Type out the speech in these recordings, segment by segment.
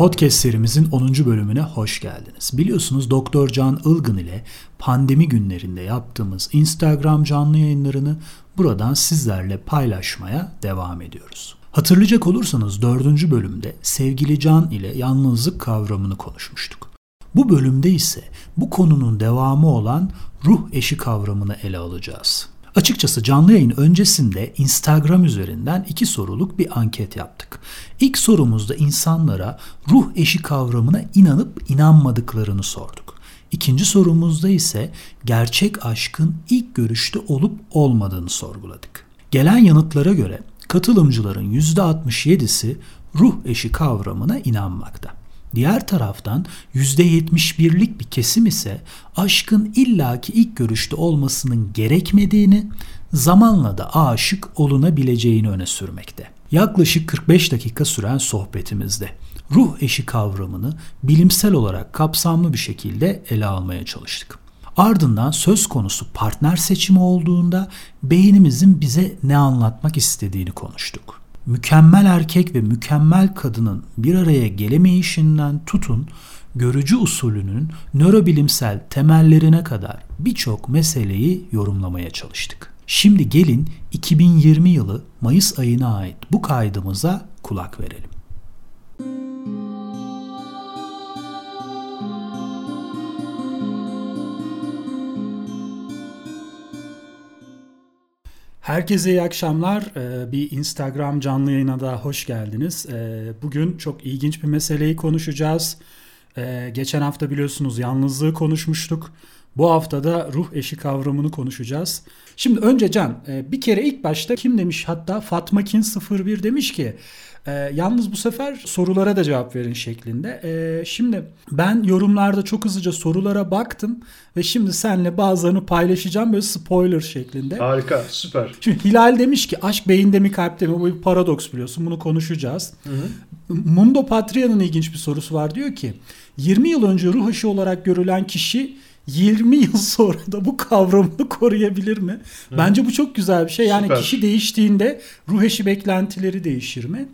Podcast serimizin 10. bölümüne hoş geldiniz. Biliyorsunuz Doktor Can Ilgın ile pandemi günlerinde yaptığımız Instagram canlı yayınlarını buradan sizlerle paylaşmaya devam ediyoruz. Hatırlayacak olursanız 4. bölümde sevgili Can ile yalnızlık kavramını konuşmuştuk. Bu bölümde ise bu konunun devamı olan ruh eşi kavramını ele alacağız. Açıkçası canlı yayın öncesinde Instagram üzerinden iki soruluk bir anket yaptık. İlk sorumuzda insanlara ruh eşi kavramına inanıp inanmadıklarını sorduk. İkinci sorumuzda ise gerçek aşkın ilk görüşte olup olmadığını sorguladık. Gelen yanıtlara göre katılımcıların %67'si ruh eşi kavramına inanmakta. Diğer taraftan %71'lik bir kesim ise aşkın illaki ilk görüşte olmasının gerekmediğini, zamanla da aşık olunabileceğini öne sürmekte. Yaklaşık 45 dakika süren sohbetimizde ruh eşi kavramını bilimsel olarak kapsamlı bir şekilde ele almaya çalıştık. Ardından söz konusu partner seçimi olduğunda beynimizin bize ne anlatmak istediğini konuştuk mükemmel erkek ve mükemmel kadının bir araya gelemeyişinden tutun görücü usulünün nörobilimsel temellerine kadar birçok meseleyi yorumlamaya çalıştık. Şimdi gelin 2020 yılı Mayıs ayına ait bu kaydımıza kulak verelim. Herkese iyi akşamlar. Ee, bir Instagram canlı yayına da hoş geldiniz. Ee, bugün çok ilginç bir meseleyi konuşacağız. Ee, geçen hafta biliyorsunuz yalnızlığı konuşmuştuk. Bu hafta da ruh eşi kavramını konuşacağız. Şimdi önce Can e, bir kere ilk başta kim demiş hatta Fatma Kin 01 demiş ki e, yalnız bu sefer sorulara da cevap verin şeklinde. E, şimdi ben yorumlarda çok hızlıca sorulara baktım ve şimdi seninle bazılarını paylaşacağım böyle spoiler şeklinde. Harika süper. Şimdi Hilal demiş ki aşk beyinde mi kalpte mi bu bir paradoks biliyorsun bunu konuşacağız. Hı hı. Mundo Patria'nın ilginç bir sorusu var diyor ki 20 yıl önce ruh eşi olarak görülen kişi 20 yıl sonra da bu kavramını koruyabilir mi? Hı. Bence bu çok güzel bir şey. Yani Süper. kişi değiştiğinde ruh eşi beklentileri değişir mi?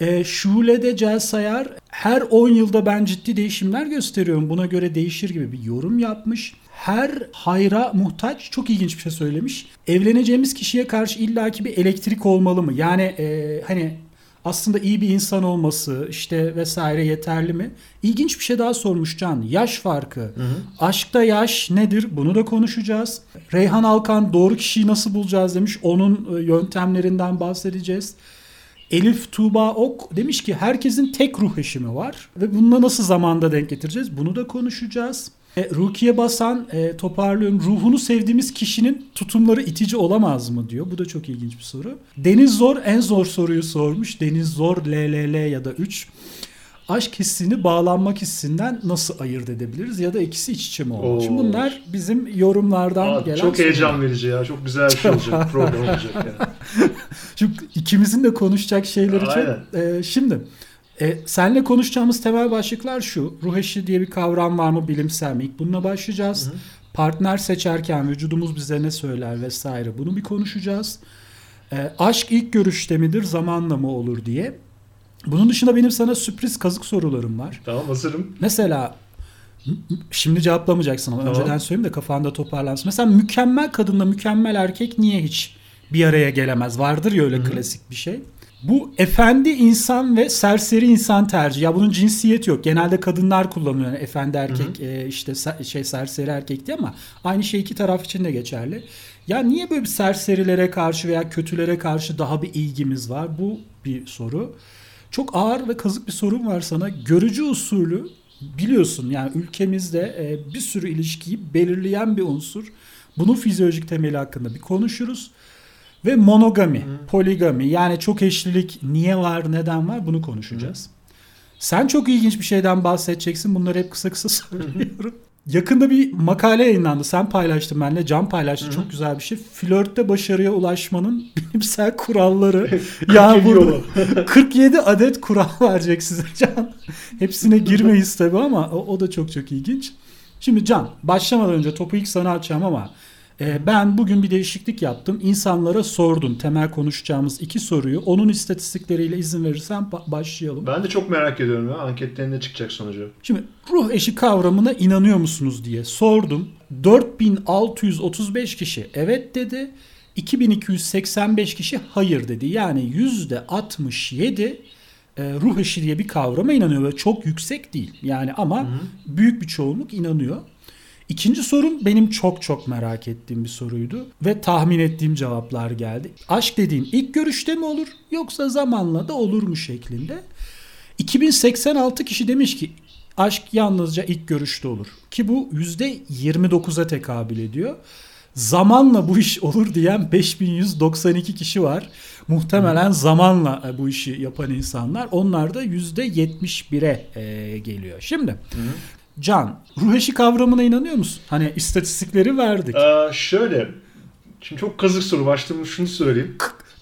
E, Şule'de Cel Sayar her 10 yılda ben ciddi değişimler gösteriyorum. Buna göre değişir gibi bir yorum yapmış. Her hayra muhtaç çok ilginç bir şey söylemiş. Evleneceğimiz kişiye karşı illaki bir elektrik olmalı mı? Yani e, hani aslında iyi bir insan olması işte vesaire yeterli mi? İlginç bir şey daha sormuş Can. Yaş farkı. Hı hı. Aşkta yaş nedir? Bunu da konuşacağız. Reyhan Alkan doğru kişiyi nasıl bulacağız demiş. Onun e, yöntemlerinden bahsedeceğiz. Elif Tuğba Ok demiş ki herkesin tek ruh eşimi var ve bununla nasıl zamanda denk getireceğiz? Bunu da konuşacağız. E, Rukiye Basan e, toparlıyorum. Ruhunu sevdiğimiz kişinin tutumları itici olamaz mı diyor. Bu da çok ilginç bir soru. Deniz Zor en zor soruyu sormuş. Deniz Zor LLL ya da 3. Aşk hissini bağlanmak hissinden nasıl ayırt edebiliriz ya da ikisi iç içe mi olur? Şimdi bunlar bizim yorumlardan Aa, gelen Çok heyecan sorular. verici ya. Çok güzel bir şey olacak. program olacak yani. Çünkü ikimizin de konuşacak şeyleri çok. E, şimdi e, senle konuşacağımız temel başlıklar şu. Ruh eşi diye bir kavram var mı bilimsel mi? İlk bununla başlayacağız. Hı hı. Partner seçerken vücudumuz bize ne söyler vesaire. Bunu bir konuşacağız. E, aşk ilk görüşte midir zamanla mı olur diye. Bunun dışında benim sana sürpriz kazık sorularım var. Tamam hazırım. Mesela şimdi cevaplamayacaksın ama tamam. önceden söyleyeyim de kafanda toparlansın. Mesela mükemmel kadınla mükemmel erkek niye hiç bir araya gelemez? Vardır ya öyle Hı-hı. klasik bir şey. Bu efendi insan ve serseri insan tercih. Ya bunun cinsiyeti yok. Genelde kadınlar kullanıyor. Yani efendi erkek E, işte şey serseri erkek diye ama aynı şey iki taraf için de geçerli. Ya niye böyle bir serserilere karşı veya kötülere karşı daha bir ilgimiz var? Bu bir soru. Çok ağır ve kazık bir sorun var sana. Görücü usulü biliyorsun yani ülkemizde e, bir sürü ilişkiyi belirleyen bir unsur. Bunun fizyolojik temeli hakkında bir konuşuruz. Ve monogami, Hı. poligami yani çok eşlilik niye var, neden var bunu konuşacağız. Hı. Sen çok ilginç bir şeyden bahsedeceksin. Bunları hep kısa kısa söylüyorum. Yakında bir makale yayınlandı. Sen paylaştın benimle. Can paylaştı. Hı-hı. Çok güzel bir şey. Flörtte başarıya ulaşmanın bilimsel kuralları. ya burada 47 adet kural verecek size Can. Hepsine girmeyiz tabi ama o, o da çok çok ilginç. Şimdi Can başlamadan önce topu ilk sana açacağım ama ben bugün bir değişiklik yaptım. İnsanlara sordum temel konuşacağımız iki soruyu. Onun istatistikleriyle izin verirsen ba- başlayalım. Ben de çok merak ediyorum ya anketlerin ne çıkacak sonucu. Şimdi ruh eşi kavramına inanıyor musunuz diye sordum. 4635 kişi evet dedi. 2285 kişi hayır dedi. Yani %67 e, ruh eşi diye bir kavrama inanıyor ve çok yüksek değil. Yani ama büyük bir çoğunluk inanıyor. İkinci sorum benim çok çok merak ettiğim bir soruydu ve tahmin ettiğim cevaplar geldi. Aşk dediğin ilk görüşte mi olur yoksa zamanla da olur mu şeklinde. 2086 kişi demiş ki aşk yalnızca ilk görüşte olur. Ki bu %29'a tekabül ediyor. Zamanla bu iş olur diyen 5192 kişi var. Muhtemelen zamanla e, bu işi yapan insanlar. Onlar da %71'e e, geliyor. Şimdi Can, ruh eşi kavramına inanıyor musun? Hani istatistikleri verdik. Ee, şöyle, şimdi çok kazık soru. Başlığımı şunu söyleyeyim.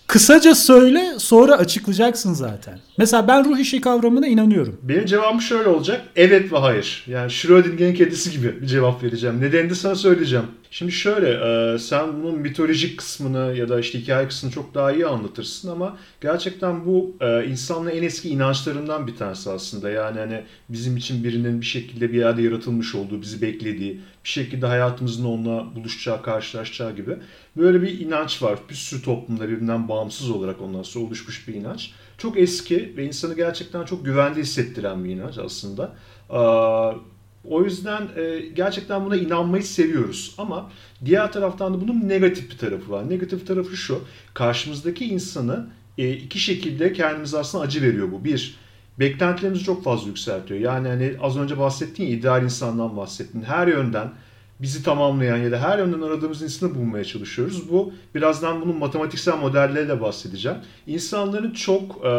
Kısaca söyle sonra açıklayacaksın zaten. Mesela ben ruh eşi kavramına inanıyorum. Benim cevabım şöyle olacak. Evet ve hayır. Yani Schrödinger'in kedisi gibi bir cevap vereceğim. Nedenini de sana söyleyeceğim. Şimdi şöyle, e, sen bunun mitolojik kısmını ya da işte hikaye kısmını çok daha iyi anlatırsın ama gerçekten bu e, insanlığın en eski inançlarından bir tanesi aslında. Yani hani bizim için birinin bir şekilde bir yerde yaratılmış olduğu, bizi beklediği, bir şekilde hayatımızın onunla buluşacağı, karşılaşacağı gibi. Böyle bir inanç var. Bir sürü toplumda birbirinden bağımsız olarak ondan sonra oluşmuş bir inanç. Çok eski ve insanı gerçekten çok güvende hissettiren bir inanç aslında. O yüzden e, gerçekten buna inanmayı seviyoruz. Ama diğer taraftan da bunun negatif bir tarafı var. Negatif tarafı şu. Karşımızdaki insanı e, iki şekilde kendimize aslında acı veriyor bu. Bir, beklentilerimizi çok fazla yükseltiyor. Yani hani az önce bahsettiğin ideal insandan bahsettin. Her yönden bizi tamamlayan ya da her yönden aradığımız insanı bulmaya çalışıyoruz. Bu birazdan bunun matematiksel modelleriyle bahsedeceğim. İnsanların çok e,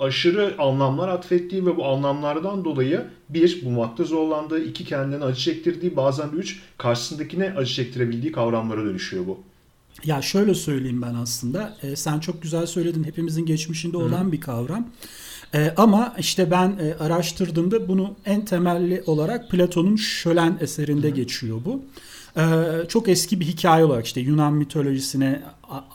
aşırı anlamlar atfettiği ve bu anlamlardan dolayı bir bulmakta zorlandığı, iki kendilerine acı çektirdiği, bazen de üç karşısındakine acı çektirebildiği kavramlara dönüşüyor bu. Ya şöyle söyleyeyim ben aslında. E, sen çok güzel söyledin. Hepimizin geçmişinde olan Hı. bir kavram. E, ama işte ben e, araştırdığımda bunu en temelli olarak Platon'un Şölen eserinde Hı. geçiyor bu. E, çok eski bir hikaye olarak işte Yunan mitolojisine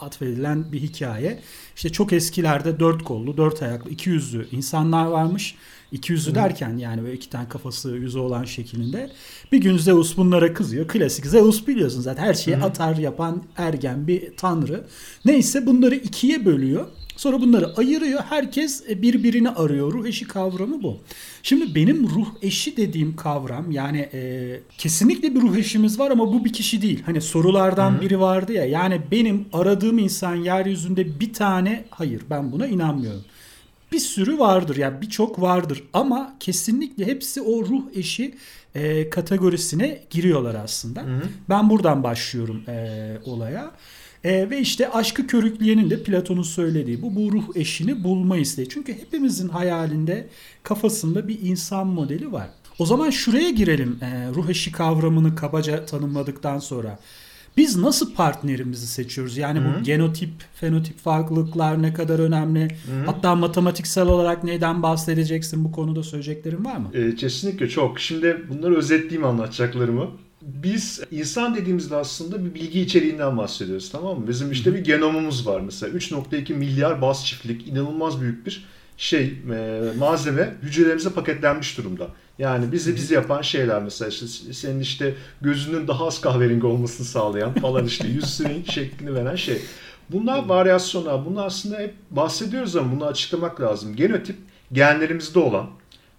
atfedilen bir hikaye. İşte çok eskilerde dört kollu, dört ayaklı, iki yüzlü insanlar varmış. İki yüzlü Hı. derken yani böyle iki tane kafası yüzü olan şeklinde. Bir gün Zeus bunlara kızıyor. Klasik Zeus biliyorsun zaten her şeyi Hı. atar yapan ergen bir tanrı. Neyse bunları ikiye bölüyor. Sonra bunları ayırıyor. Herkes e, birbirini arıyor. Ruh eşi kavramı bu. Şimdi benim ruh eşi dediğim kavram yani e, kesinlikle bir ruh eşimiz var ama bu bir kişi değil. Hani sorulardan Hı-hı. biri vardı ya. Yani benim aradığım insan yeryüzünde bir tane hayır ben buna inanmıyorum. Bir sürü vardır yani birçok vardır ama kesinlikle hepsi o ruh eşi e, kategorisine giriyorlar aslında. Hı-hı. Ben buradan başlıyorum e, olaya. E, ve işte aşkı körükleyenin de Platon'un söylediği bu, bu ruh eşini bulma isteği. Çünkü hepimizin hayalinde kafasında bir insan modeli var. O zaman şuraya girelim e, ruh eşi kavramını kabaca tanımladıktan sonra. Biz nasıl partnerimizi seçiyoruz? Yani Hı-hı. bu genotip, fenotip farklılıklar ne kadar önemli? Hı-hı. Hatta matematiksel olarak neyden bahsedeceksin? Bu konuda söyleyeceklerin var mı? E, kesinlikle çok. Şimdi bunları özetleyeyim anlatacaklarımı biz insan dediğimizde aslında bir bilgi içeriğinden bahsediyoruz tamam mı? Bizim işte bir genomumuz var mesela 3.2 milyar baz çiftlik inanılmaz büyük bir şey e, malzeme hücrelerimize paketlenmiş durumda. Yani bizi bizi yapan şeyler mesela işte senin işte gözünün daha az kahverengi olmasını sağlayan falan işte yüzünün şeklini veren şey. Bunlar varyasyonlar. Bunlar aslında hep bahsediyoruz ama bunu açıklamak lazım. Genotip genlerimizde olan,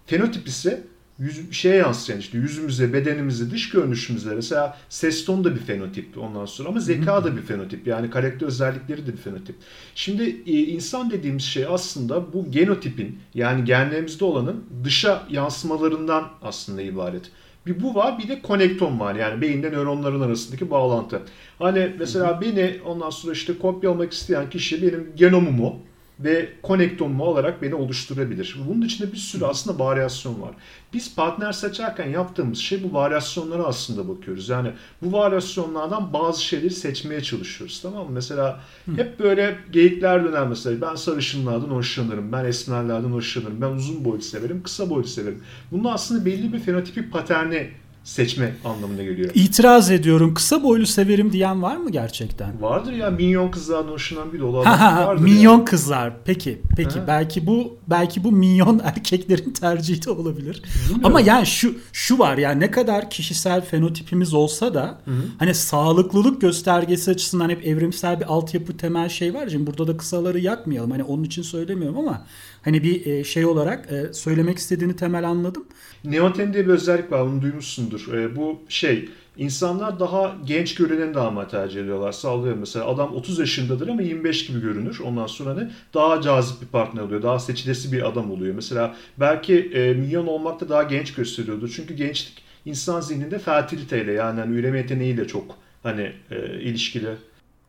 fenotip ise yüz, şeye yansıyan işte yüzümüze, bedenimize, dış görünüşümüze mesela ses tonu da bir fenotip ondan sonra ama zeka da bir fenotip. Yani karakter özellikleri de bir fenotip. Şimdi e, insan dediğimiz şey aslında bu genotipin yani genlerimizde olanın dışa yansımalarından aslında ibaret. Bir bu var bir de konektom var yani beyinde nöronların arasındaki bağlantı. Hani mesela beni ondan sonra işte kopyalamak isteyen kişi benim genomumu ve konektomu olarak beni oluşturabilir. Bunun içinde bir sürü aslında varyasyon var. Biz partner seçerken yaptığımız şey bu varyasyonlara aslında bakıyoruz. Yani bu varyasyonlardan bazı şeyleri seçmeye çalışıyoruz. Tamam mı? Mesela hep böyle geyikler döner mesela. Ben sarışınlardan hoşlanırım. Ben esmerlerden hoşlanırım. Ben uzun boylu severim. Kısa boylu severim. Bunun aslında belli bir fenotipik paterni seçme anlamına geliyor. İtiraz ediyorum. Kısa boylu severim diyen var mı gerçekten? Vardır ya minyon kızlardan hoşlanan bir dolu adam vardır. Minyon yani. kızlar. Peki. Peki. Ha. Belki bu belki bu minyon erkeklerin tercihi de olabilir. Bilmiyorum. Ama yani şu şu var yani ne kadar kişisel fenotipimiz olsa da Hı-hı. hani sağlıklılık göstergesi açısından hep evrimsel bir altyapı temel şey var. Şimdi burada da kısaları yakmayalım. Hani onun için söylemiyorum ama hani bir e, şey olarak e, söylemek istediğini temel anladım. Neoten diye bir özellik var. Bunu duymuşsundur. E, bu şey insanlar daha genç görüneni daha ama tercih ediyorlar. Sallıyorum mesela adam 30 yaşındadır ama 25 gibi görünür. Ondan sonra ne? Daha cazip bir partner oluyor. Daha seçilesi bir adam oluyor. Mesela belki e, milyon olmak da daha genç gösteriyordur. Çünkü gençlik insan zihninde fertiliteyle yani hani üreme yeteneğiyle çok hani e, ilişkili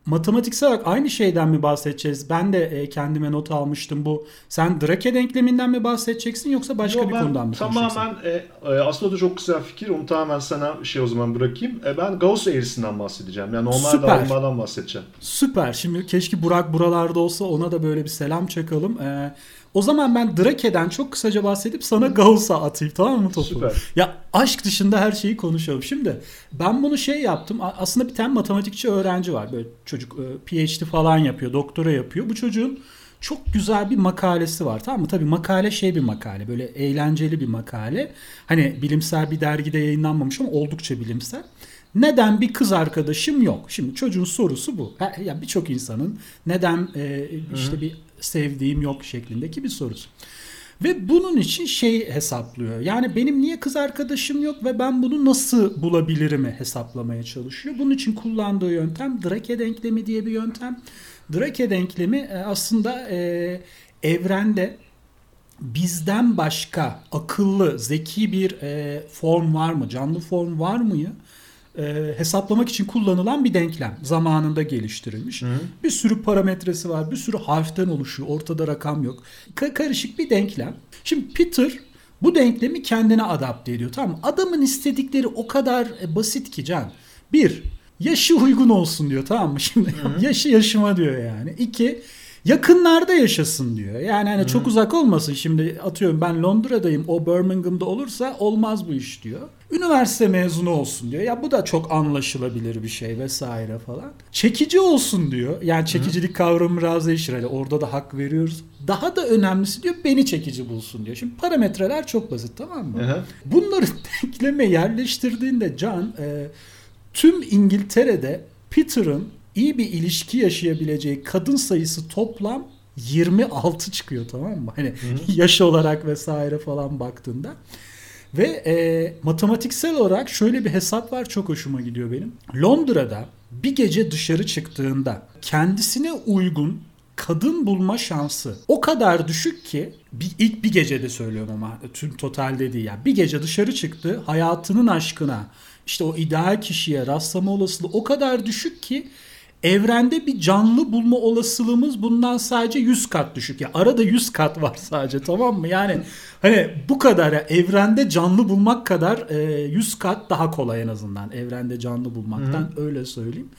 matematiksel olarak aynı şeyden mi bahsedeceğiz? Ben de e, kendime not almıştım bu. Sen Drake denkleminden mi bahsedeceksin yoksa başka Yo, bir konudan mı Tamamen e, e, aslında da çok güzel fikir. Onu tamamen sana şey o zaman bırakayım. E, ben Gauss eğrisinden bahsedeceğim. Yani normal Süper. dağılmadan bahsedeceğim. Süper. Şimdi keşke Burak buralarda olsa ona da böyle bir selam çakalım. E, o zaman ben Drake'den çok kısaca bahsedip sana Gauss'a atayım tamam mı topu? Süper. Ya aşk dışında her şeyi konuşalım. Şimdi ben bunu şey yaptım. Aslında bir tane matematikçi öğrenci var. Böyle çocuk e, PhD falan yapıyor, doktora yapıyor. Bu çocuğun çok güzel bir makalesi var tamam mı? Tabii makale şey bir makale böyle eğlenceli bir makale. Hani bilimsel bir dergide yayınlanmamış ama oldukça bilimsel. Neden bir kız arkadaşım yok? Şimdi çocuğun sorusu bu. Ya yani birçok insanın neden e, işte Hı-hı. bir sevdiğim yok şeklindeki bir sorusu. Ve bunun için şey hesaplıyor. Yani benim niye kız arkadaşım yok ve ben bunu nasıl bulabilirim hesaplamaya çalışıyor. Bunun için kullandığı yöntem Drake denklemi diye bir yöntem. Drake denklemi e, aslında e, evrende bizden başka akıllı, zeki bir e, form var mı, canlı form var mı? E, hesaplamak için kullanılan bir denklem. Zamanında geliştirilmiş. Hı. Bir sürü parametresi var. Bir sürü harften oluşuyor. Ortada rakam yok. Ka- karışık bir denklem. Şimdi Peter bu denklemi kendine adapte ediyor. Tamam Adamın istedikleri o kadar e, basit ki Can. Bir, yaşı uygun olsun diyor tamam mı? Şimdi Hı. yaşı yaşıma diyor yani. İki, yakınlarda yaşasın diyor. Yani hani hmm. çok uzak olmasın. Şimdi atıyorum ben Londra'dayım o Birmingham'da olursa olmaz bu iş diyor. Üniversite mezunu olsun diyor. Ya bu da çok anlaşılabilir bir şey vesaire falan. Çekici olsun diyor. Yani çekicilik hmm. kavramı biraz değişir. Hani orada da hak veriyoruz. Daha da önemlisi diyor beni çekici bulsun diyor. Şimdi parametreler çok basit tamam mı? Hı Bunları denkleme yerleştirdiğinde Can e, tüm İngiltere'de Peter'ın iyi bir ilişki yaşayabileceği kadın sayısı toplam 26 çıkıyor tamam mı? Hani yaş olarak vesaire falan baktığında. Ve e, matematiksel olarak şöyle bir hesap var çok hoşuma gidiyor benim. Londra'da bir gece dışarı çıktığında kendisine uygun kadın bulma şansı o kadar düşük ki bir, ilk bir gecede söylüyorum ama tüm totalde değil. Yani bir gece dışarı çıktı hayatının aşkına işte o ideal kişiye rastlama olasılığı o kadar düşük ki evrende bir canlı bulma olasılığımız bundan sadece 100 kat düşük. Ya yani arada 100 kat var sadece tamam mı? Yani hani bu kadar ya evrende canlı bulmak kadar e, 100 kat daha kolay en azından evrende canlı bulmaktan Hı-hı. öyle söyleyeyim.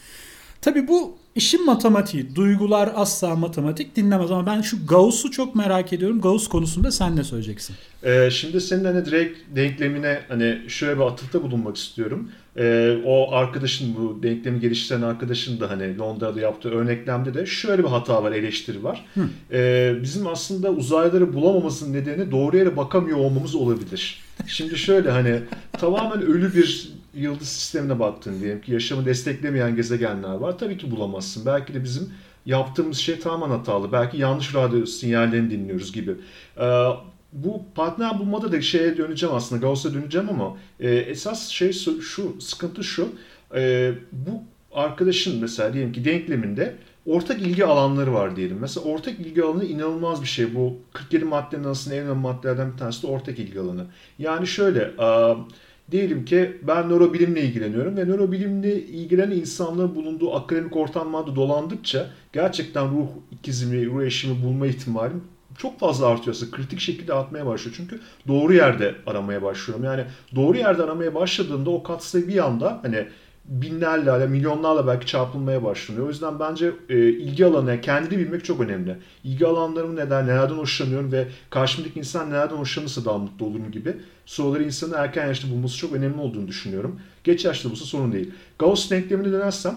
Tabii bu işin matematiği. Duygular asla matematik dinlemez ama ben şu Gauss'u çok merak ediyorum. Gauss konusunda sen ne söyleyeceksin? Ee, şimdi senin hani direkt denklemine hani şöyle bir atıfta bulunmak istiyorum. Ee, o arkadaşın bu denklemi geliştiren arkadaşın da hani Londra'da yaptığı örneklemde de şöyle bir hata var, eleştiri var. Ee, bizim aslında uzaylıları bulamamızın nedeni doğru yere bakamıyor olmamız olabilir. Şimdi şöyle hani tamamen ölü bir yıldız sistemine baktın diyelim ki yaşamı desteklemeyen gezegenler var. Tabii ki bulamazsın. Belki de bizim yaptığımız şey tamamen hatalı. Belki yanlış radyo sinyallerini dinliyoruz gibi. Ee, bu partner bulmada da şeye döneceğim aslında Gauss'a döneceğim ama e, esas şey şu sıkıntı şu e, bu arkadaşın mesela diyelim ki denkleminde ortak ilgi alanları var diyelim. Mesela ortak ilgi alanı inanılmaz bir şey. Bu 47 maddenin aslında en önemli maddelerden bir tanesi de ortak ilgi alanı. Yani şöyle e, diyelim ki ben nörobilimle ilgileniyorum ve nörobilimle ilgilenen insanların bulunduğu akademik ortamlarda dolandıkça gerçekten ruh ikizimi, ruh eşimi bulma ihtimalim çok fazla artıyorsa kritik şekilde artmaya başlıyor. Çünkü doğru yerde aramaya başlıyorum. Yani doğru yerde aramaya başladığında o katsayı bir anda hani binlerle, milyonlarla belki çarpılmaya başlanıyor. O yüzden bence e, ilgi alanı, kendini bilmek çok önemli. İlgi alanlarım neden, nelerden hoşlanıyorum ve karşımdaki insan nelerden hoşlanırsa daha mutlu olurum gibi soruları insanın erken yaşta bulması çok önemli olduğunu düşünüyorum. Geç yaşta bulsa sorun değil. Gauss denklemini dönersem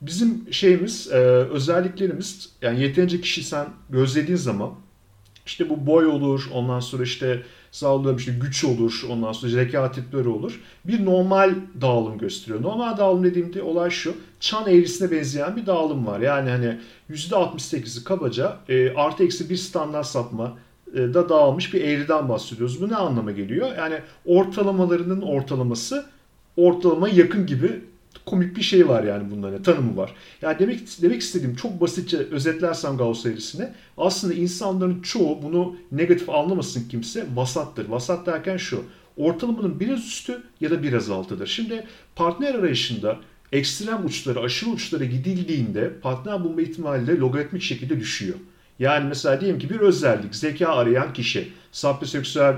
bizim şeyimiz, e, özelliklerimiz yani yeterince kişi sen gözlediğin zaman işte bu boy olur, ondan sonra işte sağladığım işte güç olur, ondan sonra zeka tipleri olur. Bir normal dağılım gösteriyor. Normal dağılım dediğimde olay şu, çan eğrisine benzeyen bir dağılım var. Yani hani %68'i kabaca e, artı eksi bir standart sapma e, da dağılmış bir eğriden bahsediyoruz. Bu ne anlama geliyor? Yani ortalamalarının ortalaması ortalama yakın gibi komik bir şey var yani bunların tanımı var. Yani demek demek istediğim çok basitçe özetlersem Gauss eğrisini aslında insanların çoğu bunu negatif anlamasın kimse vasattır. Vasat derken şu ortalamanın biraz üstü ya da biraz altıdır. Şimdi partner arayışında ekstrem uçlara, aşırı uçlara gidildiğinde partner bulma ihtimali logaritmik şekilde düşüyor. Yani mesela diyelim ki bir özellik, zeka arayan kişi, sapyoseksüel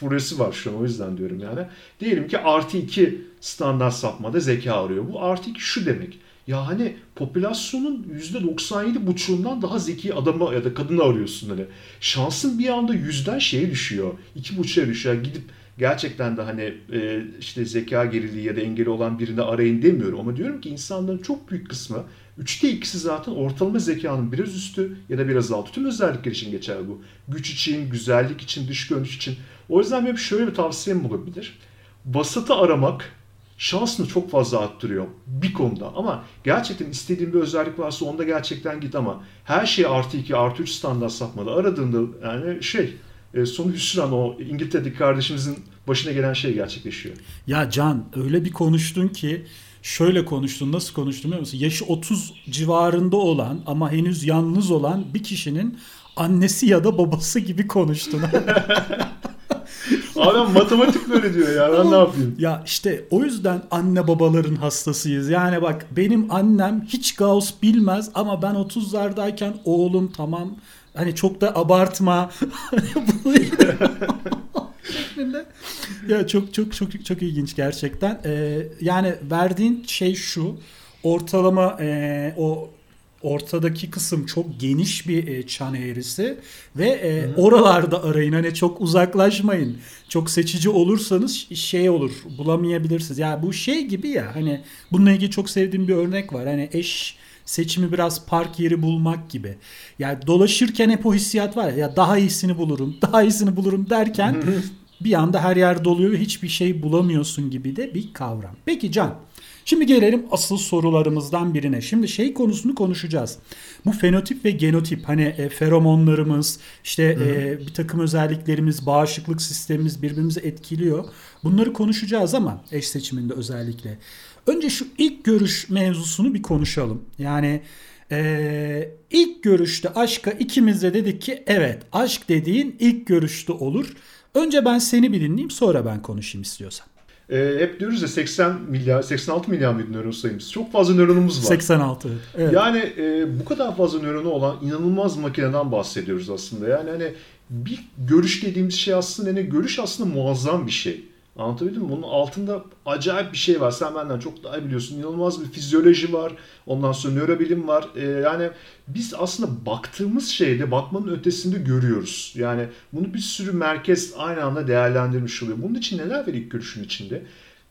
furyası var şu an o yüzden diyorum yani. Diyelim ki artı 2 standart sapmada zeka arıyor. Bu artı 2 şu demek. Ya hani popülasyonun %97,5'undan daha zeki adamı ya da kadını arıyorsun hani. Şansın bir anda yüzden şeye düşüyor. 2,5'a düşüyor. Gidip gerçekten de hani e, işte zeka geriliği ya da engeli olan birini arayın demiyorum. Ama diyorum ki insanların çok büyük kısmı Üçte ikisi zaten ortalama zekanın biraz üstü ya da biraz altı. Tüm özellikler için geçer bu. Güç için, güzellik için, dış görünüş için. O yüzden benim şöyle bir tavsiyem olabilir. Vasatı aramak şansını çok fazla arttırıyor bir konuda. Ama gerçekten istediğin bir özellik varsa onda gerçekten git ama her şey artı 2 artı 3 standart sapmalı aradığında yani şey e, sonu hüsran o İngiltere'deki kardeşimizin başına gelen şey gerçekleşiyor. Ya Can öyle bir konuştun ki şöyle konuştun. Nasıl konuştun biliyor musun? Yaşı 30 civarında olan ama henüz yalnız olan bir kişinin annesi ya da babası gibi konuştun. Adam matematik böyle diyor ya ben ne yapayım? Ya işte o yüzden anne babaların hastasıyız. Yani bak benim annem hiç Gauss bilmez ama ben 30'lardayken oğlum tamam hani çok da abartma. şeklinde. ya çok çok çok çok ilginç gerçekten. Ee, yani verdiğin şey şu. Ortalama e, o ortadaki kısım çok geniş bir e, çan eğrisi ve e, oralarda arayın hani çok uzaklaşmayın. Çok seçici olursanız şey olur bulamayabilirsiniz. Ya yani bu şey gibi ya hani bununla ilgili çok sevdiğim bir örnek var. Hani eş seçimi biraz park yeri bulmak gibi. Yani dolaşırken hep o hissiyat var ya, ya daha iyisini bulurum, daha iyisini bulurum derken bir anda her yer doluyor ve hiçbir şey bulamıyorsun gibi de bir kavram. Peki Can, şimdi gelelim asıl sorularımızdan birine. Şimdi şey konusunu konuşacağız. Bu fenotip ve genotip hani e, feromonlarımız, işte e, bir takım özelliklerimiz, bağışıklık sistemimiz birbirimizi etkiliyor. Bunları konuşacağız ama eş seçiminde özellikle. Önce şu ilk görüş mevzusunu bir konuşalım. Yani ee, ilk görüşte aşka ikimiz de dedik ki evet aşk dediğin ilk görüşte olur. Önce ben seni bir dinleyeyim sonra ben konuşayım istiyorsan. E, hep diyoruz ya 80 milyar, 86 milyar bir nöron sayımız. Çok fazla nöronumuz var. 86. Evet. Yani e, bu kadar fazla nöronu olan inanılmaz makineden bahsediyoruz aslında. Yani hani bir görüş dediğimiz şey aslında ne? Görüş aslında muazzam bir şey. Anlatabildim mi? Bunun altında acayip bir şey var. Sen benden çok daha biliyorsun. İnanılmaz bir fizyoloji var. Ondan sonra nörobilim var. Ee, yani biz aslında baktığımız şeyde bakmanın ötesinde görüyoruz. Yani bunu bir sürü merkez aynı anda değerlendirmiş oluyor. Bunun için neler var ilk görüşün içinde?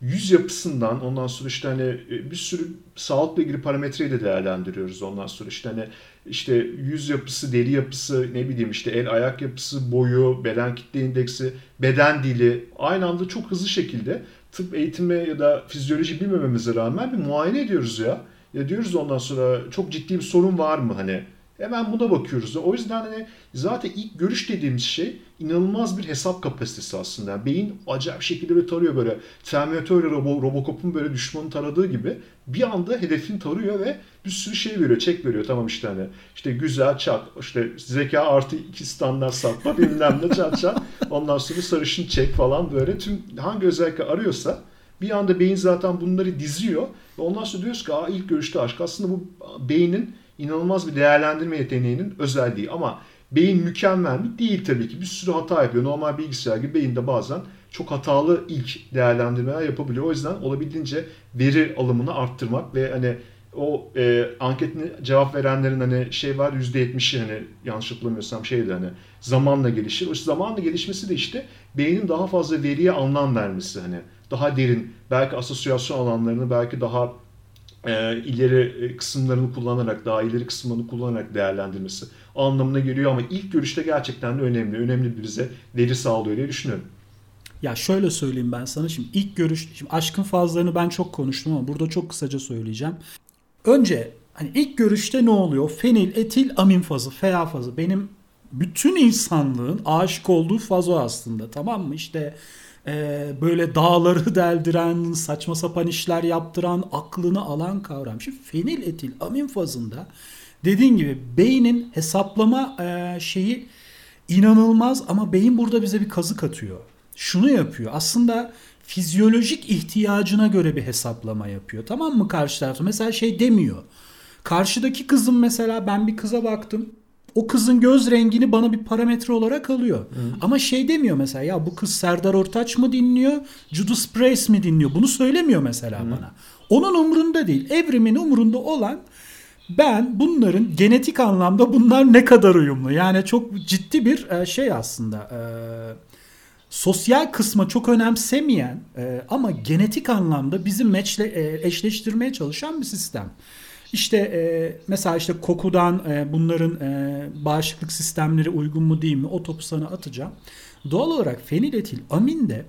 yüz yapısından ondan sonra işte hani e, bir sürü sağlıkla ilgili parametreyi de değerlendiriyoruz ondan sonra işte hani işte yüz yapısı, deri yapısı, ne bileyim işte el ayak yapısı, boyu, beden kitle indeksi, beden dili aynı anda çok hızlı şekilde tıp eğitimi ya da fizyoloji bilmememize rağmen bir muayene ediyoruz ya. Ya diyoruz ondan sonra çok ciddi bir sorun var mı hani Hemen buna bakıyoruz. O yüzden hani zaten ilk görüş dediğimiz şey inanılmaz bir hesap kapasitesi aslında. Beyin acayip şekilde böyle tarıyor böyle. Terminator Robo, Robocop'un böyle düşmanı taradığı gibi bir anda hedefini tarıyor ve bir sürü şey veriyor, çek veriyor. Tamam işte hani işte güzel çat, işte zeka artı iki standart sapma bilmem ne çat çat. Ondan sonra sarışın çek falan böyle tüm hangi özellik arıyorsa bir anda beyin zaten bunları diziyor. Ve ondan sonra diyoruz ki Aa, ilk görüşte aşk. Aslında bu beynin inanılmaz bir değerlendirme yeteneğinin özelliği ama beyin mükemmel mi? Değil tabii ki. Bir sürü hata yapıyor. Normal bilgisayar gibi beyin de bazen çok hatalı ilk değerlendirmeler yapabiliyor. O yüzden olabildiğince veri alımını arttırmak ve hani o e, anketine cevap verenlerin hani şey var %70'i hani yanlış hatırlamıyorsam şeydi hani zamanla gelişir. O zamanla gelişmesi de işte beynin daha fazla veriye anlam vermesi hani daha derin belki asosyasyon alanlarını belki daha e, ileri kısımlarını kullanarak daha ileri kısımlarını kullanarak değerlendirmesi anlamına geliyor ama ilk görüşte gerçekten de önemli. Önemli bir bize veri sağlıyor diye düşünüyorum. Ya şöyle söyleyeyim ben sana şimdi ilk görüş şimdi aşkın fazlarını ben çok konuştum ama burada çok kısaca söyleyeceğim. Önce hani ilk görüşte ne oluyor? Fenil etil amin fazı, FA fazı. Benim bütün insanlığın aşık olduğu faz o aslında tamam mı? İşte e, böyle dağları deldiren, saçma sapan işler yaptıran, aklını alan kavram. Şimdi fenil etil amin fazında dediğin gibi beynin hesaplama e, şeyi inanılmaz ama beyin burada bize bir kazık atıyor. Şunu yapıyor. Aslında fizyolojik ihtiyacına göre bir hesaplama yapıyor. Tamam mı karşı tarafta? Mesela şey demiyor. Karşıdaki kızın mesela ben bir kıza baktım. O kızın göz rengini bana bir parametre olarak alıyor. Hı. Ama şey demiyor mesela ya bu kız Serdar Ortaç mı dinliyor? Judas Priest mi dinliyor? Bunu söylemiyor mesela Hı. bana. Onun umurunda değil. Evrimin umurunda olan ben bunların genetik anlamda bunlar ne kadar uyumlu. Yani çok ciddi bir e, şey aslında. E, sosyal kısma çok önemsemeyen e, ama genetik anlamda bizi meçle, eşleştirmeye çalışan bir sistem. İşte e, mesela işte kokudan e, bunların e, bağışıklık sistemleri uygun mu değil mi o topu sana atacağım. Doğal olarak feniletil amin de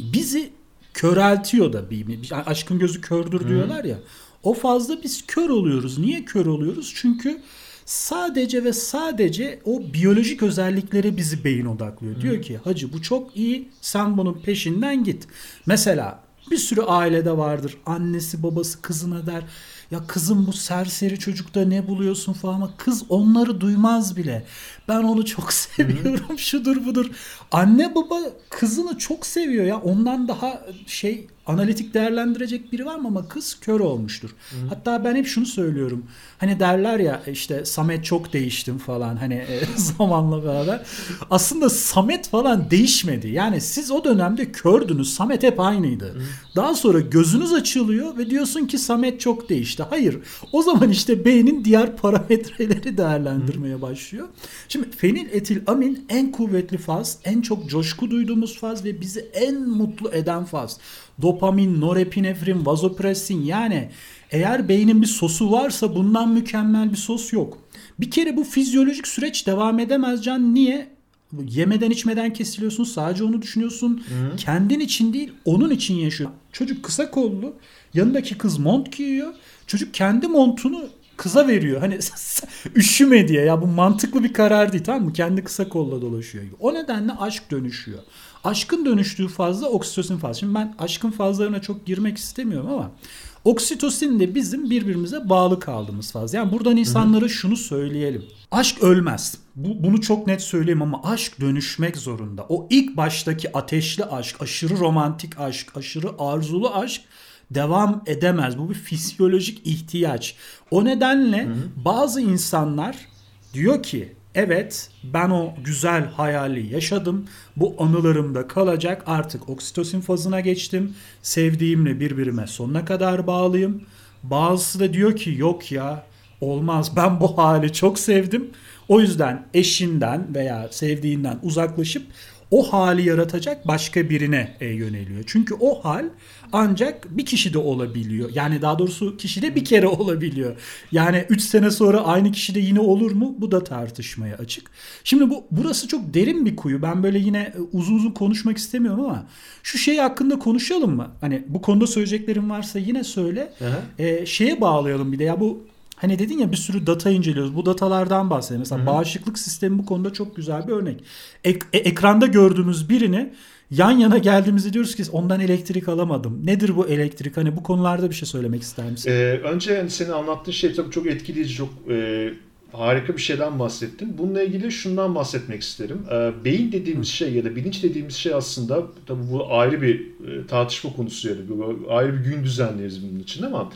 bizi köreltiyor da bir, bir aşkın gözü kördür diyorlar ya. O fazla biz kör oluyoruz. Niye kör oluyoruz? Çünkü sadece ve sadece o biyolojik özellikleri bizi beyin odaklıyor. Hı. Diyor ki hacı bu çok iyi sen bunun peşinden git. Mesela bir sürü ailede vardır. Annesi babası kızına der ya kızım bu serseri çocukta ne buluyorsun falan ama kız onları duymaz bile. Ben onu çok seviyorum Hı-hı. şudur budur. Anne baba kızını çok seviyor ya ondan daha şey analitik değerlendirecek biri var mı ama kız kör olmuştur. Hı. Hatta ben hep şunu söylüyorum. Hani derler ya işte Samet çok değiştim falan hani e, zamanla beraber. Aslında Samet falan değişmedi. Yani siz o dönemde kördünüz. Samet hep aynıydı. Hı. Daha sonra gözünüz açılıyor ve diyorsun ki Samet çok değişti. Hayır. O zaman işte beynin diğer parametreleri değerlendirmeye Hı. başlıyor. Şimdi fenil etil amin en kuvvetli faz, en çok coşku duyduğumuz faz ve bizi en mutlu eden faz dopamin, norepinefrin, vazopresin yani eğer beynin bir sosu varsa bundan mükemmel bir sos yok. Bir kere bu fizyolojik süreç devam edemez can. Niye? Yemeden içmeden kesiliyorsun. Sadece onu düşünüyorsun. Hı. Kendin için değil onun için yaşıyor. Çocuk kısa kollu. Yanındaki kız mont giyiyor. Çocuk kendi montunu kıza veriyor. Hani üşüme diye. Ya bu mantıklı bir karar değil tamam mı? Kendi kısa kolla dolaşıyor. O nedenle aşk dönüşüyor. Aşkın dönüştüğü fazla oksitosin fazla. Şimdi ben aşkın fazlarına çok girmek istemiyorum ama oksitosin de bizim birbirimize bağlı kaldığımız faz. Yani buradan insanlara şunu söyleyelim. Aşk ölmez. Bu, bunu çok net söyleyeyim ama aşk dönüşmek zorunda. O ilk baştaki ateşli aşk, aşırı romantik aşk, aşırı arzulu aşk devam edemez. Bu bir fizyolojik ihtiyaç. O nedenle hı hı. bazı insanlar diyor ki Evet ben o güzel hayali yaşadım. Bu anılarımda kalacak. Artık oksitosin fazına geçtim. Sevdiğimle birbirime sonuna kadar bağlıyım. Bazısı da diyor ki yok ya olmaz ben bu hali çok sevdim. O yüzden eşinden veya sevdiğinden uzaklaşıp o hali yaratacak başka birine e, yöneliyor. Çünkü o hal ancak bir kişi de olabiliyor. Yani daha doğrusu kişi de bir kere olabiliyor. Yani 3 sene sonra aynı kişi de yine olur mu? Bu da tartışmaya açık. Şimdi bu burası çok derin bir kuyu. Ben böyle yine e, uzun uzun konuşmak istemiyorum ama şu şey hakkında konuşalım mı? Hani bu konuda söyleyeceklerim varsa yine söyle. E, şeye bağlayalım bir de ya bu Hani dedin ya bir sürü data inceliyoruz. Bu datalardan bahsedelim. Mesela Hı-hı. bağışıklık sistemi bu konuda çok güzel bir örnek. Ek- e- ekranda gördüğümüz birini yan yana geldiğimizde diyoruz ki ondan elektrik alamadım. Nedir bu elektrik? Hani bu konularda bir şey söylemek ister misin? Ee, önce yani senin anlattığın şey tabii çok etkileyici, çok e, harika bir şeyden bahsettin. Bununla ilgili şundan bahsetmek isterim. E, beyin dediğimiz şey ya da bilinç dediğimiz şey aslında tabii bu ayrı bir e, tartışma konusu ya da ayrı bir gün düzenleriz bunun için ama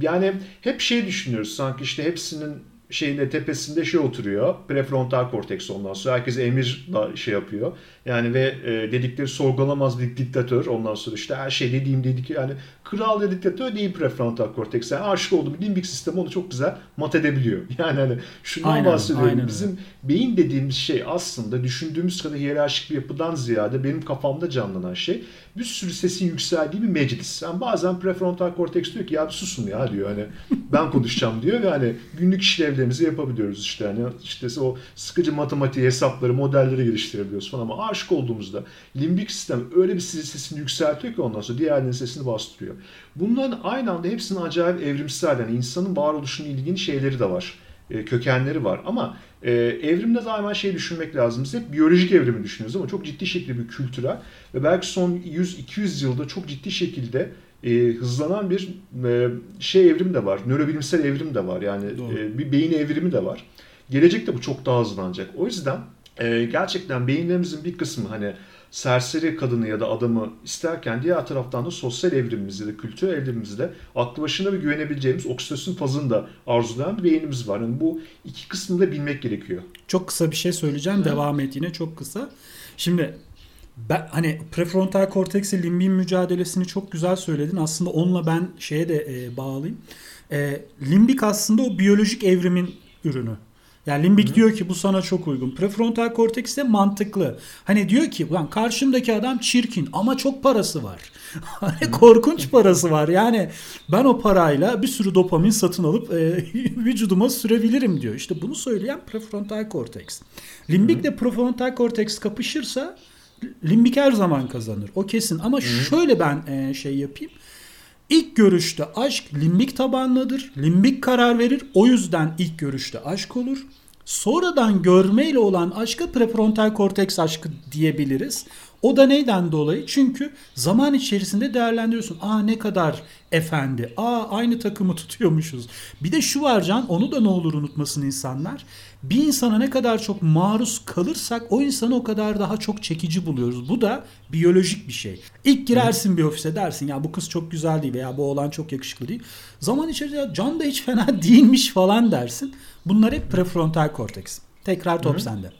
yani hep şey düşünüyoruz sanki işte hepsinin şeyinde tepesinde şey oturuyor. Prefrontal korteks ondan sonra. Herkes emir şey yapıyor. Yani ve e, dedikleri sorgulamaz bir diktatör. Ondan sonra işte her şey dediğim dedik yani kral ve diktatör değil prefrontal korteks. Yani aşık olduğu bir limbik sistemi onu çok güzel mat edebiliyor. Yani hani şundan aynen, bahsediyorum. Aynen Bizim beyin dediğimiz şey aslında düşündüğümüz kadar hiyerarşik bir yapıdan ziyade benim kafamda canlanan şey bir sürü sesin yükseldiği bir meclis. Yani bazen prefrontal korteks diyor ki ya bir susun ya diyor hani ben konuşacağım diyor ve hani günlük işlevlerimizi yapabiliyoruz işte hani işte o sıkıcı matematik hesapları modelleri geliştirebiliyoruz falan ama aşık olduğumuzda limbik sistem öyle bir sesini yükseltiyor ki ondan sonra diğerlerinin sesini bastırıyor. Bunların aynı anda hepsinin acayip evrimsel yani insanın varoluşunun ilgili şeyleri de var e, kökenleri var. Ama e, evrimde daima şey düşünmek lazım. Biz hep biyolojik evrimi düşünüyoruz ama çok ciddi şekilde bir kültürel ve belki son 100-200 yılda çok ciddi şekilde e, hızlanan bir e, şey evrim de var. Nörobilimsel evrim de var. Yani e, bir beyin evrimi de var. Gelecekte bu çok daha hızlanacak. O yüzden e, gerçekten beyinlerimizin bir kısmı hani serseri kadını ya da adamı isterken diğer taraftan da sosyal evrimimizde de kültürel evrimimizde aklı başına bir güvenebileceğimiz oksitosin fazını da arzulayan bir beynimiz var. Yani bu iki kısmını da bilmek gerekiyor. Çok kısa bir şey söyleyeceğim. Devam et yine çok kısa. Şimdi ben hani prefrontal korteks ile limbin mücadelesini çok güzel söyledin. Aslında onunla ben şeye de e, bağlayayım. E, limbik aslında o biyolojik evrimin ürünü. Yani limbik Hı-hı. diyor ki bu sana çok uygun. Prefrontal korteks de mantıklı. Hani diyor ki ulan karşımdaki adam çirkin ama çok parası var. hani korkunç parası var. Yani ben o parayla bir sürü dopamin satın alıp e, vücuduma sürebilirim diyor. İşte bunu söyleyen prefrontal korteks. Limbik de prefrontal korteks kapışırsa limbik her zaman kazanır. O kesin. Ama Hı-hı. şöyle ben e, şey yapayım. İlk görüşte aşk limbik tabanlıdır. Limbik karar verir. O yüzden ilk görüşte aşk olur. Sonradan görmeyle olan aşka prefrontal korteks aşkı diyebiliriz. O da neyden dolayı? Çünkü zaman içerisinde değerlendiriyorsun. Aa ne kadar efendi. Aa aynı takımı tutuyormuşuz. Bir de şu var Can onu da ne olur unutmasın insanlar. Bir insana ne kadar çok maruz kalırsak o insanı o kadar daha çok çekici buluyoruz. Bu da biyolojik bir şey. İlk girersin bir ofise dersin ya bu kız çok güzel değil veya bu oğlan çok yakışıklı değil. Zaman içerisinde Can da hiç fena değilmiş falan dersin. Bunlar hep prefrontal korteks. Tekrar top Hı-hı. sende.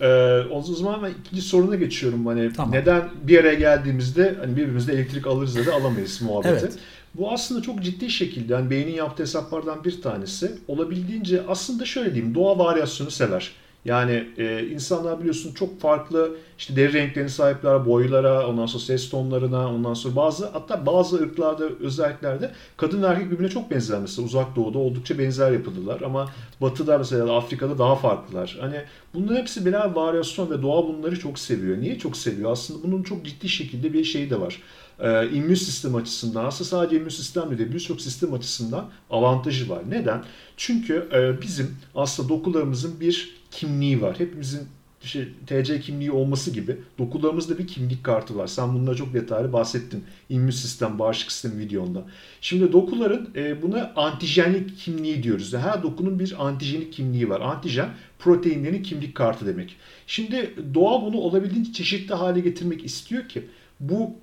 Ee, o zaman ben ikinci soruna geçiyorum. Hani tamam. neden bir araya geldiğimizde hani birbirimizde elektrik alırız da alamayız muhabbeti. Evet. Bu aslında çok ciddi şekilde yani beynin yaptığı hesaplardan bir tanesi. Olabildiğince aslında şöyle diyeyim doğa varyasyonu sever. Yani e, insanlar biliyorsun çok farklı işte deri renklerine sahipler, boylara, ondan sonra ses tonlarına, ondan sonra bazı hatta bazı ırklarda özelliklerde kadın ve erkek birbirine çok benzer mesela uzak doğuda oldukça benzer yapıdılar ama batıda mesela Afrika'da daha farklılar. Hani bunların hepsi birer varyasyon ve doğa bunları çok seviyor. Niye çok seviyor? Aslında bunun çok ciddi şekilde bir şeyi de var e, immün sistem açısından aslında sadece immün sistem değil birçok sistem açısından avantajı var. Neden? Çünkü e, bizim aslında dokularımızın bir kimliği var. Hepimizin şey, TC kimliği olması gibi dokularımızda bir kimlik kartı var. Sen bunlara çok detaylı bahsettin. İmmün sistem, bağışıklık sistemi videonda. Şimdi dokuların e, buna antijenik kimliği diyoruz. Her dokunun bir antijenik kimliği var. Antijen proteinlerin kimlik kartı demek. Şimdi doğa bunu olabildiğince çeşitli hale getirmek istiyor ki bu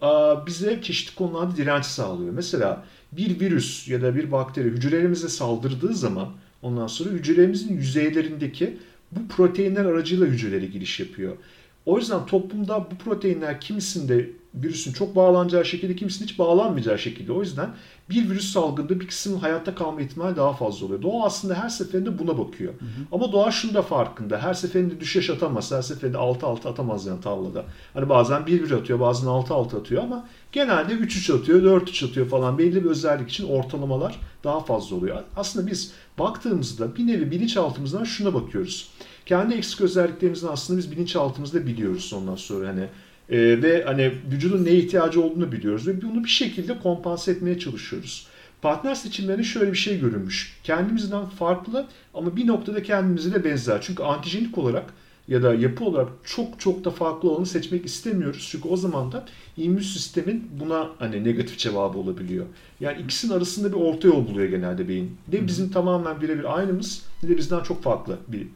bize çeşitli konularda direnç sağlıyor. Mesela bir virüs ya da bir bakteri hücrelerimize saldırdığı zaman ondan sonra hücrelerimizin yüzeylerindeki bu proteinler aracıyla hücrelere giriş yapıyor. O yüzden toplumda bu proteinler kimisinde virüsün çok bağlanacağı şekilde kimisinin hiç bağlanmayacağı şekilde. O yüzden bir virüs salgında bir kısmın hayatta kalma ihtimali daha fazla oluyor. Doğa aslında her seferinde buna bakıyor. Hı hı. Ama doğa şunu da farkında. Her seferinde düşeş atamaz. Her seferinde 6-6 atamaz yani tavlada. Hani bazen 1-1 atıyor, bazen 6-6 atıyor ama genelde 3-3 atıyor, 4-3 atıyor falan. Belli bir özellik için ortalamalar daha fazla oluyor. Aslında biz baktığımızda bir nevi bilinçaltımızdan şuna bakıyoruz. Kendi eksik özelliklerimizi aslında biz bilinçaltımızda biliyoruz ondan sonra hani e, ve hani vücudun neye ihtiyacı olduğunu biliyoruz ve bunu bir şekilde kompanse etmeye çalışıyoruz. Partner seçimlerinde şöyle bir şey görünmüş. Kendimizden farklı ama bir noktada kendimize de benzer. Çünkü antijenik olarak ya da yapı olarak çok çok da farklı olanı seçmek istemiyoruz. Çünkü o zaman da immün sistemin buna hani negatif cevabı olabiliyor. Yani ikisinin arasında bir orta yol buluyor genelde beyin. Ne bizim tamamen birebir aynımız ne de bizden çok farklı bir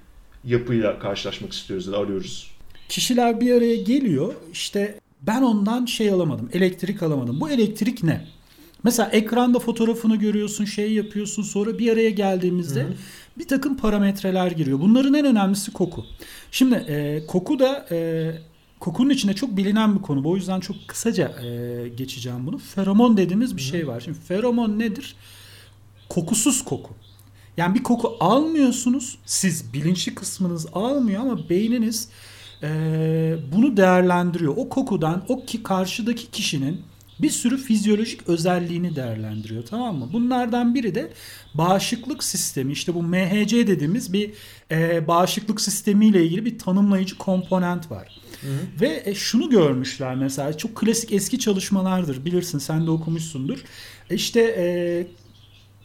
yapıyla karşılaşmak istiyoruz ya da arıyoruz. Kişiler bir araya geliyor. İşte ben ondan şey alamadım. Elektrik alamadım. Bu elektrik ne? Mesela ekranda fotoğrafını görüyorsun, şey yapıyorsun. Sonra bir araya geldiğimizde Hı-hı. bir takım parametreler giriyor. Bunların en önemlisi koku. Şimdi e, koku da e, kokunun içinde çok bilinen bir konu. O yüzden çok kısaca e, geçeceğim bunu. Feromon dediğimiz bir Hı-hı. şey var. Şimdi feromon nedir? Kokusuz koku. Yani bir koku almıyorsunuz. Siz bilinçli kısmınız almıyor ama beyniniz e, bunu değerlendiriyor. O kokudan o ki karşıdaki kişinin bir sürü fizyolojik özelliğini değerlendiriyor tamam mı? Bunlardan biri de bağışıklık sistemi işte bu MHC dediğimiz bir e, bağışıklık sistemiyle ilgili bir tanımlayıcı komponent var. Hı hı. Ve e, şunu görmüşler mesela çok klasik eski çalışmalardır bilirsin sen de okumuşsundur. E, işte e,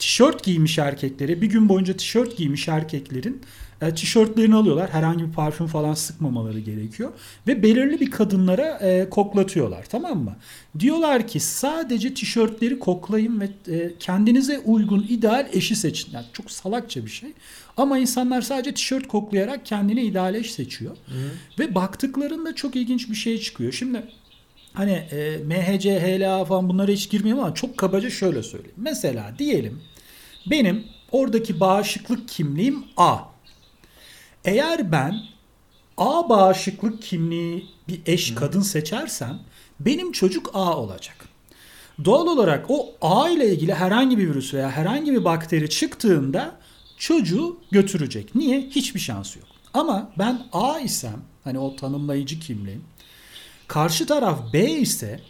tişört giymiş erkekleri bir gün boyunca tişört giymiş erkeklerin e, tişörtlerini alıyorlar. Herhangi bir parfüm falan sıkmamaları gerekiyor. Ve belirli bir kadınlara e, koklatıyorlar tamam mı? Diyorlar ki sadece tişörtleri koklayın ve e, kendinize uygun ideal eşi seçin. Yani çok salakça bir şey. Ama insanlar sadece tişört koklayarak kendine ideal eş seçiyor. Hı. Ve baktıklarında çok ilginç bir şey çıkıyor. Şimdi hani e, MHC, HLA falan bunlara hiç girmeyeyim ama çok kabaca şöyle söyleyeyim. Mesela diyelim benim oradaki bağışıklık kimliğim A. Eğer ben A bağışıklık kimliği bir eş hmm. kadın seçersem benim çocuk A olacak. Doğal olarak o A ile ilgili herhangi bir virüs veya herhangi bir bakteri çıktığında çocuğu götürecek. Niye? Hiçbir şansı yok. Ama ben A isem hani o tanımlayıcı kimliğim karşı taraf B ise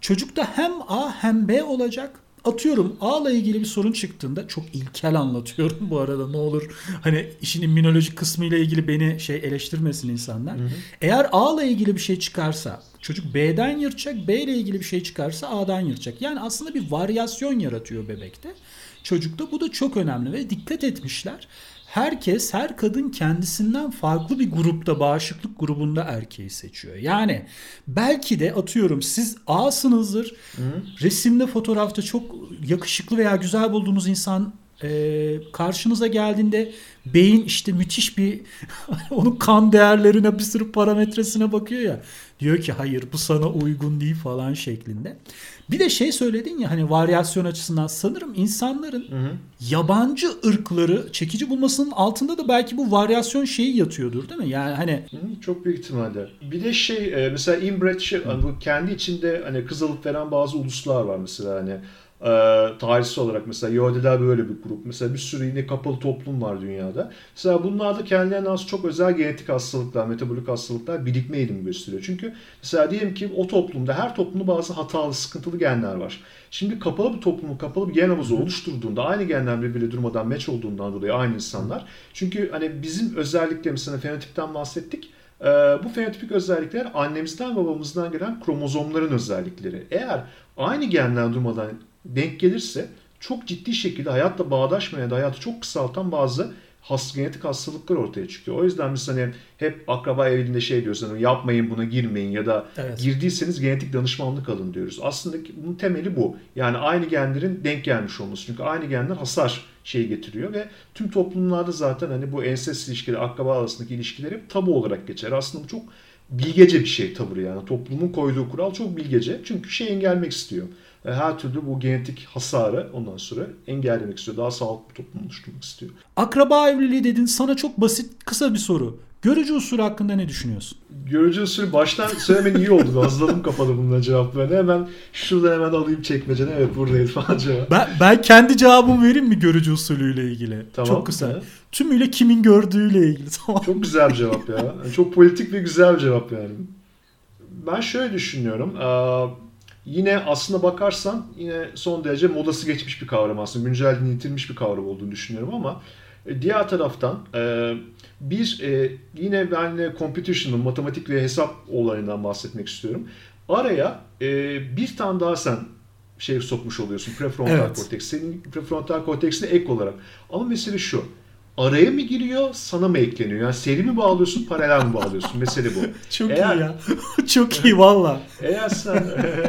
çocukta hem A hem B olacak atıyorum A ile ilgili bir sorun çıktığında çok ilkel anlatıyorum bu arada ne olur hani işin immünolojik kısmı ile ilgili beni şey eleştirmesin insanlar. Hı hı. Eğer A ile ilgili bir şey çıkarsa çocuk B'den yırtacak, B ile ilgili bir şey çıkarsa A'dan yırtacak. Yani aslında bir varyasyon yaratıyor bebekte. Çocukta bu da çok önemli ve dikkat etmişler herkes, her kadın kendisinden farklı bir grupta, bağışıklık grubunda erkeği seçiyor. Yani belki de atıyorum siz A'sınızdır. Hı. Resimde, fotoğrafta çok yakışıklı veya güzel bulduğunuz insan e, karşınıza geldiğinde beyin işte müthiş bir onun kan değerlerine bir sürü parametresine bakıyor ya. Diyor ki hayır bu sana uygun değil falan şeklinde. Bir de şey söyledin ya hani varyasyon açısından sanırım insanların hı hı. yabancı ırkları çekici bulmasının altında da belki bu varyasyon şeyi yatıyordur değil mi? Yani hani hı, çok büyük ihtimalle. Bir de şey e, mesela inbred şey, hani bu kendi içinde hani kız alıp veren bazı uluslar var mesela hani e, tarihsel olarak mesela Yahudiler böyle bir grup. Mesela bir sürü yine kapalı toplum var dünyada. Mesela bunlarda kendilerine az çok özel genetik hastalıklar, metabolik hastalıklar birikme eğilimi gösteriyor. Çünkü mesela diyelim ki o toplumda her toplumda bazı hatalı, sıkıntılı genler var. Şimdi kapalı bir toplumu, kapalı bir gen havuzu oluşturduğunda aynı genler birbiriyle durmadan meç olduğundan dolayı aynı insanlar. Çünkü hani bizim özelliklerimiz, hani fenotipten bahsettik. Ee, bu fenotipik özellikler annemizden babamızdan gelen kromozomların özellikleri. Eğer aynı genler durmadan denk gelirse çok ciddi şekilde hayatla bağdaşmayan da hayatı çok kısaltan bazı has, genetik hastalıklar ortaya çıkıyor. O yüzden biz hani hep akraba evinde şey diyoruz hani yapmayın buna girmeyin ya da evet. girdiyseniz genetik danışmanlık alın diyoruz. Aslında bunun temeli bu. Yani aynı genlerin denk gelmiş olması. Çünkü aynı genler hasar şey getiriyor ve tüm toplumlarda zaten hani bu ensest ilişkileri, akraba arasındaki ilişkiler hep tabu olarak geçer. Aslında bu çok bilgece bir şey tavır yani. Toplumun koyduğu kural çok bilgece. Çünkü şey engellemek istiyor. Her türlü bu genetik hasarı ondan sonra engellemek istiyor. Daha sağlıklı bir toplum oluşturmak istiyor. Akraba evliliği dedin. Sana çok basit kısa bir soru. Görücü usulü hakkında ne düşünüyorsun? Görücü usulü baştan söylemen iyi oldu. Gazladım kafada bununla cevaplarını. Hemen şuradan hemen alayım çekmecene. Evet buradayız falan cevap. Ben, ben kendi cevabımı vereyim mi görücü usulüyle ilgili? Tamam. Çok kısa. Evet. Tümüyle kimin gördüğüyle ilgili. Tamam. Çok güzel bir cevap ya. Çok politik ve güzel bir cevap yani. Ben şöyle düşünüyorum. Ee, Yine aslına bakarsan yine son derece modası geçmiş bir kavram aslında. Güncelliğini yitirmiş bir kavram olduğunu düşünüyorum ama e, diğer taraftan e, bir e, yine ben computational, matematik ve hesap olayından bahsetmek istiyorum. Araya bir tane daha sen şey sokmuş oluyorsun prefrontal evet. korteks. Senin prefrontal korteksine ek olarak. Ama mesele şu araya mı giriyor, sana mı ekleniyor? Yani seri mi bağlıyorsun, paralel mi bağlıyorsun? Mesele bu. Çok eğer, iyi ya. Çok iyi valla. Eğer sen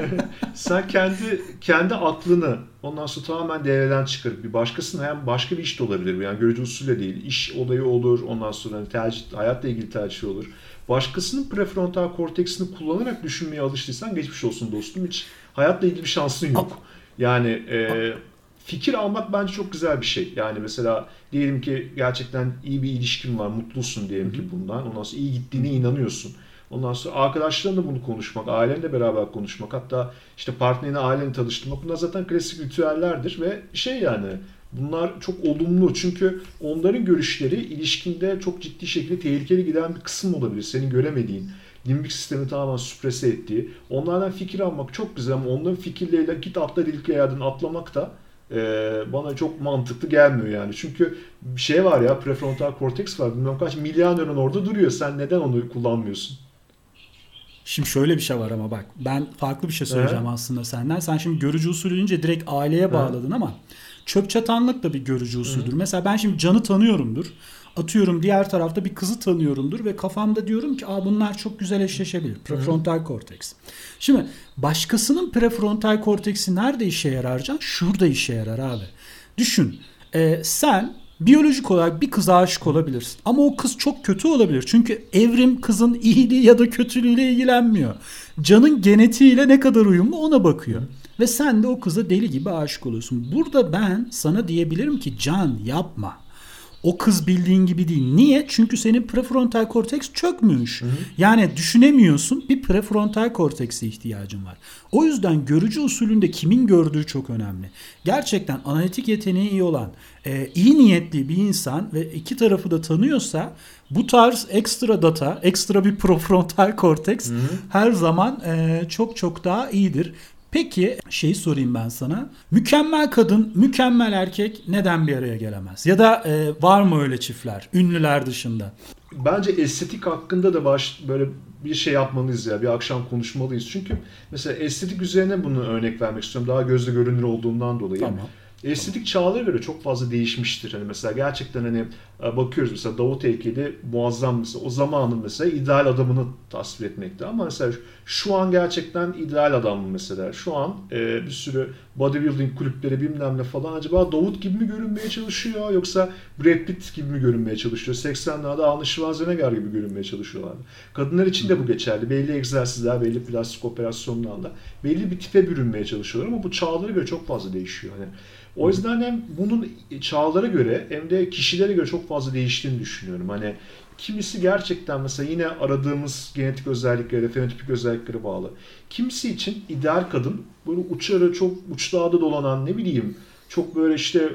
sen kendi kendi aklını ondan sonra tamamen devreden çıkarıp bir başkasının hem başka bir iş de olabilir bu. Yani görücü usulü değil. iş olayı olur. Ondan sonra hani tercih, hayatla ilgili tercih olur. Başkasının prefrontal korteksini kullanarak düşünmeye alıştıysan geçmiş olsun dostum. Hiç hayatla ilgili bir şansın yok. Yani e, fikir almak bence çok güzel bir şey. Yani mesela diyelim ki gerçekten iyi bir ilişkin var, mutlusun diyelim ki bundan. Ondan sonra iyi gittiğine inanıyorsun. Ondan sonra arkadaşlarınla bunu konuşmak, ailenle beraber konuşmak, hatta işte partnerini ailenle tanıştırmak bunlar zaten klasik ritüellerdir ve şey yani bunlar çok olumlu çünkü onların görüşleri ilişkinde çok ciddi şekilde tehlikeli giden bir kısım olabilir. Senin göremediğin, limbik sistemi tamamen süprese ettiği. Onlardan fikir almak çok güzel ama onların fikirleriyle git atla delik yerden atlamak da e, bana çok mantıklı gelmiyor yani. Çünkü bir şey var ya prefrontal korteks var. Bilmem kaç milyar nöron orada duruyor. Sen neden onu kullanmıyorsun? Şimdi şöyle bir şey var ama bak ben farklı bir şey söyleyeceğim evet. aslında senden. Sen şimdi görücü usulü deyince direkt aileye bağladın evet. ama çöp çatanlık da bir görücü usuldür. Hı. Mesela ben şimdi Can'ı tanıyorumdur. Atıyorum diğer tarafta bir kızı tanıyorumdur ve kafamda diyorum ki Aa, bunlar çok güzel eşleşebilir. Prefrontal korteks. Şimdi başkasının prefrontal korteksi nerede işe yarar Can? Şurada işe yarar abi. Düşün. E, sen biyolojik olarak bir kıza aşık olabilirsin. Ama o kız çok kötü olabilir. Çünkü evrim kızın iyiliği ya da kötülüğüyle ilgilenmiyor. Canın genetiğiyle ne kadar uyumlu ona bakıyor. Ve sen de o kıza deli gibi aşık oluyorsun. Burada ben sana diyebilirim ki Can yapma. O kız bildiğin gibi değil. Niye? Çünkü senin prefrontal korteks çökmüş. Hı hı. Yani düşünemiyorsun. Bir prefrontal kortekse ihtiyacın var. O yüzden görücü usulünde kimin gördüğü çok önemli. Gerçekten analitik yeteneği iyi olan, e, iyi niyetli bir insan ve iki tarafı da tanıyorsa bu tarz ekstra data, ekstra bir prefrontal korteks hı hı. her zaman e, çok çok daha iyidir. Peki şeyi sorayım ben sana. Mükemmel kadın, mükemmel erkek neden bir araya gelemez? Ya da e, var mı öyle çiftler? Ünlüler dışında. Bence estetik hakkında da baş böyle bir şey yapmalıyız ya. Bir akşam konuşmalıyız. Çünkü mesela estetik üzerine bunu örnek vermek istiyorum. Daha gözle görünür olduğundan dolayı. Tamam. Estetik çağlara göre çok fazla değişmiştir. Hani mesela gerçekten hani bakıyoruz mesela Davut heykeli muazzam mesela o zamanın mesela ideal adamını tasvir etmekte ama mesela şu an gerçekten ideal adam mı mesela? Şu an e, bir sürü bodybuilding kulüpleri bilmem ne falan acaba Davut gibi mi görünmeye çalışıyor yoksa Brad Pitt gibi mi görünmeye çalışıyor? 80'lerde Arnold Schwarzenegger gibi görünmeye çalışıyorlar. Kadınlar için de bu geçerli. Belli egzersizler, belli plastik operasyonlarla belli bir tipe bürünmeye çalışıyorlar ama bu çağlara göre çok fazla değişiyor. Hani o yüzden hem bunun çağlara göre hem de kişilere göre çok fazla değiştiğini düşünüyorum. Hani kimisi gerçekten mesela yine aradığımız genetik özelliklere, fenotipik özelliklere bağlı. Kimisi için ideal kadın böyle uçarı çok uçlarda dolanan ne bileyim çok böyle işte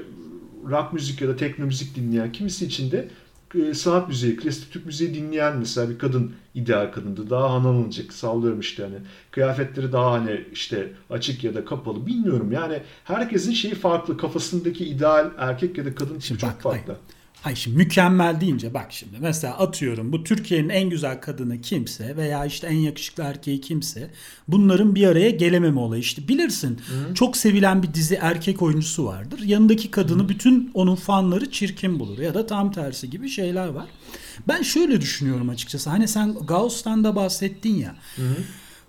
rock müzik ya da tekno müzik dinleyen kimisi için de e, sanat müziği, klasik Türk müziği dinleyen mesela bir kadın ideal kadındı. Daha hanımcık sallıyorum işte hani. Kıyafetleri daha hani işte açık ya da kapalı bilmiyorum. Yani herkesin şeyi farklı. Kafasındaki ideal erkek ya da kadın için çok farklı. Hayır. Hayır şimdi mükemmel deyince bak şimdi mesela atıyorum bu Türkiye'nin en güzel kadını kimse veya işte en yakışıklı erkeği kimse bunların bir araya gelememe olayı işte bilirsin Hı. çok sevilen bir dizi erkek oyuncusu vardır yanındaki kadını Hı. bütün onun fanları çirkin bulur ya da tam tersi gibi şeyler var. Ben şöyle düşünüyorum açıkçası hani sen Gauss'tan da bahsettin ya. Hı.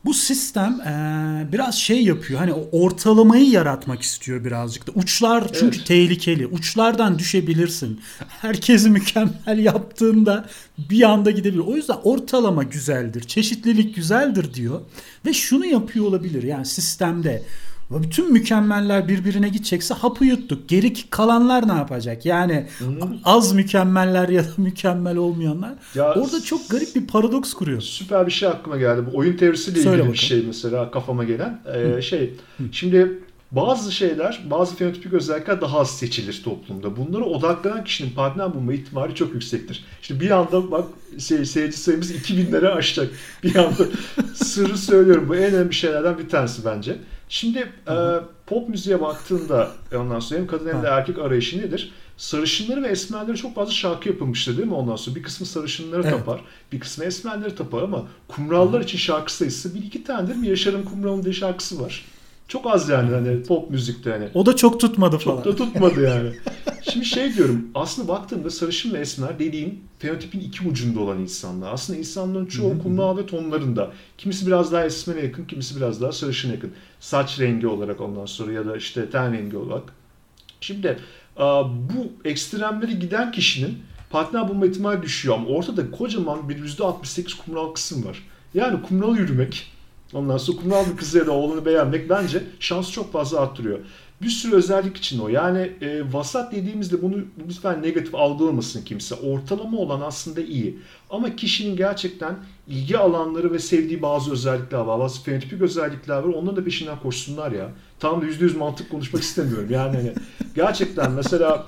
Bu sistem e, biraz şey yapıyor. Hani o ortalamayı yaratmak istiyor birazcık da. Uçlar çünkü evet. tehlikeli. Uçlardan düşebilirsin. Herkesi mükemmel yaptığında bir anda gidebilir. O yüzden ortalama güzeldir. Çeşitlilik güzeldir diyor. Ve şunu yapıyor olabilir. Yani sistemde bütün mükemmeller birbirine gidecekse hapı yuttuk. Geri kalanlar ne yapacak? Yani Hı-hı. az mükemmeller ya da mükemmel olmayanlar. Ya, Orada çok garip bir paradoks kuruyor. Süper bir şey aklıma geldi. Bu oyun teorisiyle ilgili bakalım. bir şey mesela kafama gelen. Ee, şey Hı. şimdi bazı şeyler, bazı fenotipik özellikler daha az seçilir toplumda. Bunlara odaklanan kişinin partner bulma ihtimali çok yüksektir. İşte bir anda bak şey, seyirci sayımız 2000'lere aşacak. Bir anda sırrı söylüyorum. Bu en önemli şeylerden bir tanesi bence. Şimdi e, pop müziğe baktığında e, ondan sonra hem kadın hem de erkek arayışı nedir? Sarışınları ve esmerleri çok fazla şarkı yapılmıştır değil mi ondan sonra? Bir kısmı sarışınları evet. tapar, bir kısmı esmerleri tapar ama kumrallar için şarkı sayısı bir iki tanedir. Bir Yaşar'ın Kumral'ın diye şarkısı var. Çok az yani hani pop müzikte hani. O da çok tutmadı falan. Çok da tutmadı yani. Şimdi şey diyorum aslında baktığımda sarışın ve esmer dediğin fenotipin iki ucunda olan insanlar. Aslında insanların çoğu kumral ve tonlarında. Kimisi biraz daha esmere yakın, kimisi biraz daha sarışın yakın. Saç rengi olarak ondan sonra ya da işte ten rengi olarak. Şimdi bu ekstremleri giden kişinin partner bulma ihtimali düşüyor ama ortada kocaman bir %68 kumral kısım var. Yani kumral yürümek Ondan sonra kumral bir kızı ya da oğlunu beğenmek bence şansı çok fazla arttırıyor. Bir sürü özellik için o. Yani e, vasat dediğimizde bunu lütfen negatif algılamasın kimse. Ortalama olan aslında iyi. Ama kişinin gerçekten ilgi alanları ve sevdiği bazı özellikler var. Bazı fenotipik özellikler var. Onların da peşinden koşsunlar ya. Tam da %100 mantık konuşmak istemiyorum. Yani hani gerçekten mesela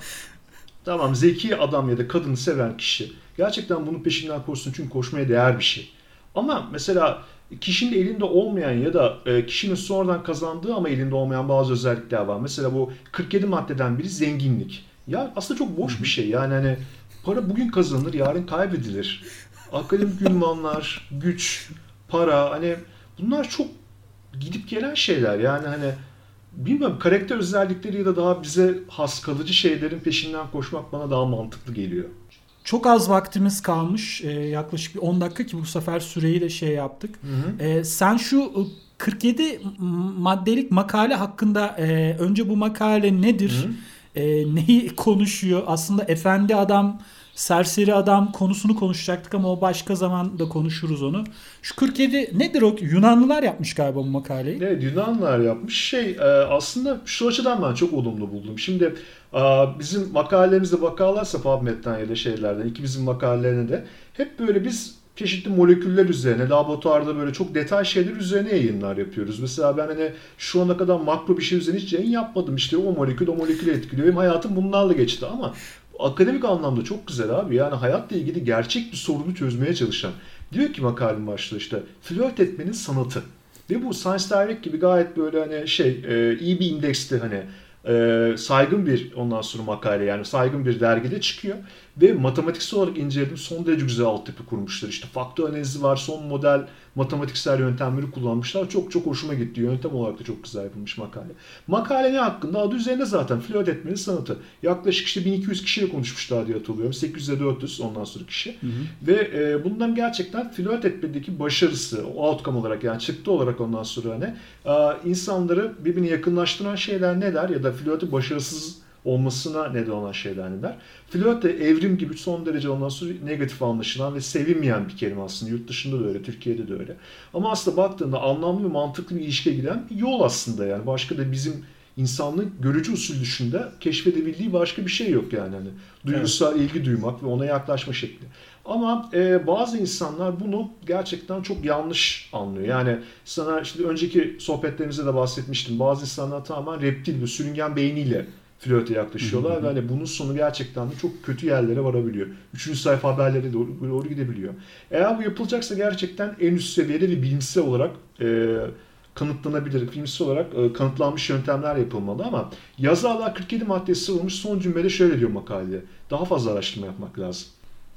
tamam zeki adam ya da kadını seven kişi gerçekten bunun peşinden koşsun çünkü koşmaya değer bir şey. Ama mesela kişinin elinde olmayan ya da e, kişinin sonradan kazandığı ama elinde olmayan bazı özellikler var. Mesela bu 47 maddeden biri zenginlik. Ya aslında çok boş bir şey. Yani hani para bugün kazanılır, yarın kaybedilir. Akademik ünvanlar, güç, para hani bunlar çok gidip gelen şeyler. Yani hani bilmiyorum karakter özellikleri ya da daha bize has kalıcı şeylerin peşinden koşmak bana daha mantıklı geliyor. Çok az vaktimiz kalmış. Ee, yaklaşık bir 10 dakika ki bu sefer süreyi de şey yaptık. Hı hı. Ee, sen şu 47 maddelik makale hakkında e, önce bu makale nedir? Hı hı. E, neyi konuşuyor? Aslında efendi adam serseri adam konusunu konuşacaktık ama o başka zaman da konuşuruz onu. Şu 47 nedir o? Yunanlılar yapmış galiba bu makaleyi. Evet Yunanlılar yapmış. Şey e, aslında şu açıdan ben çok olumlu buldum. Şimdi e, bizim makalelerimize bakarlarsa PubMed'den ya da şeylerden ikimizin makalelerine de hep böyle biz çeşitli moleküller üzerine, laboratuvarda böyle çok detay şeyler üzerine yayınlar yapıyoruz. Mesela ben hani şu ana kadar makro bir şey üzerine hiç yayın yapmadım. İşte o molekül o molekülü etkiliyor. Benim hayatım bunlarla geçti ama akademik anlamda çok güzel abi. Yani hayatla ilgili gerçek bir sorunu çözmeye çalışan. Diyor ki makalenin başlığı işte flört etmenin sanatı. Ve bu Science Direct gibi gayet böyle hani şey e, iyi bir indeksti hani e, saygın bir ondan sonra makale yani saygın bir dergide çıkıyor. Ve matematiksel olarak inceledim son derece güzel altyapı kurmuşlar. İşte faktör analizi var, son model matematiksel yöntemleri kullanmışlar. Çok çok hoşuma gitti. Yöntem olarak da çok güzel yapılmış makale. Makale ne hakkında? Adı üzerinde zaten flört etmenin sanatı. Yaklaşık işte 1200 kişiyle konuşmuşlar diye hatırlıyorum. 800'e 400 ondan sonra kişi. Hı hı. Ve e, bundan gerçekten flört etmedeki başarısı, o outcome olarak yani çıktı olarak ondan sonra hani e, insanları birbirine yakınlaştıran şeyler neler ya da flörtü başarısız olmasına neden olan şeyler neler. Flört de evrim gibi son derece ondan sonra negatif anlaşılan ve sevinmeyen bir kelime aslında. Yurt dışında da öyle, Türkiye'de de öyle. Ama aslında baktığında anlamlı ve mantıklı bir ilişkiye giden bir yol aslında yani. Başka da bizim insanlığın görücü usul dışında keşfedebildiği başka bir şey yok yani. Hani duygusal evet. ilgi duymak ve ona yaklaşma şekli. Ama e, bazı insanlar bunu gerçekten çok yanlış anlıyor. Yani sana işte önceki sohbetlerimizde de bahsetmiştim. Bazı insanlar tamamen reptil ve sürüngen beyniyle flörte yaklaşıyorlar ve hani bunun sonu gerçekten de çok kötü yerlere varabiliyor. Üçüncü sayfa haberlere doğru, doğru gidebiliyor. Eğer bu yapılacaksa gerçekten en üst seviyede ve bilimsel olarak e, kanıtlanabilir, bilimsel olarak e, kanıtlanmış yöntemler yapılmalı ama yazarlar 47 maddeye sığılmış son cümlede şöyle diyor makalede. Daha fazla araştırma yapmak lazım.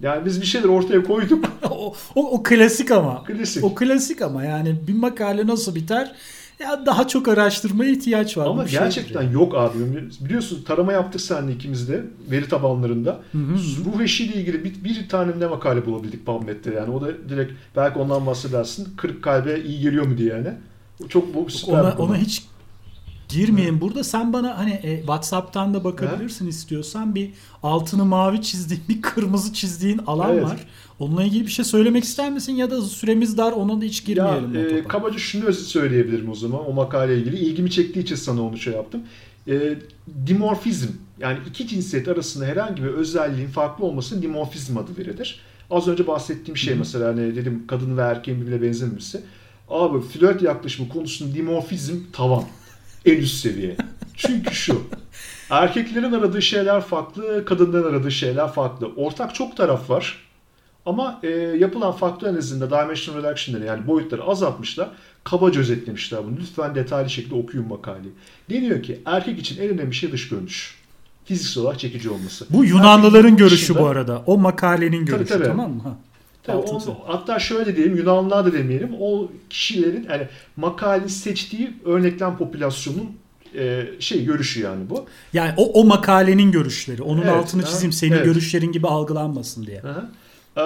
Yani biz bir şeyler ortaya koyduk. o, o, o klasik ama. Klasik. O klasik ama yani bir makale nasıl biter? Ya daha çok araştırmaya ihtiyaç var. Ama gerçekten şey yok abi. Biliyorsun tarama yaptık seninle ikimiz de veri tabanlarında. Hı hı. Ruh eşiğiyle ilgili bir, bir tane ne makale bulabildik PubMed'de yani. O da direkt belki ondan bahsedersin. Kırık kalbe iyi geliyor mu diye yani. Çok bu süper ona, ona hiç girmeyin. Hı. Burada sen bana hani e, WhatsApp'tan da bakabilirsin He? istiyorsan. Bir altını mavi çizdiğin, bir kırmızı çizdiğin alan evet. var. Onunla ilgili bir şey söylemek ister misin ya da süremiz dar ona da hiç girmeyelim. Ya, e, kabaca şunu söyleyebilirim o zaman o makaleyle ilgili. İlgimi çektiği için sana onu şey yaptım. E, dimorfizm yani iki cinsiyet arasında herhangi bir özelliğin farklı olmasının dimorfizm adı verilir. Az önce bahsettiğim şey Hı. mesela hani dedim kadın ve erkeğin birbirine benzememesi. Abi flört yaklaşımı konusunda dimorfizm tavan. En üst seviye. Çünkü şu. Erkeklerin aradığı şeyler farklı, kadınların aradığı şeyler farklı. Ortak çok taraf var. Ama e, yapılan faktör analizinde dimension reduction'ları yani boyutları azaltmışlar. Kabaca özetlemişler bunu. Lütfen detaylı şekilde okuyun makaleyi. Deniyor ki erkek için en önemli şey dış görünüş. Fiziksel olarak çekici olması. Bu Yunanlıların görüşü dışında, bu arada. O makalenin görüşü tabii, tabii. tamam mı? Ha. Tabii onu, hatta şöyle diyelim Yunanlılar da demeyelim. O kişilerin yani makaleyi seçtiği örneklem popülasyonun e, şey görüşü yani bu. Yani o o makalenin görüşleri. Onun evet, altını çizeyim. Senin evet. görüşlerin gibi algılanmasın diye. Aha. Ee,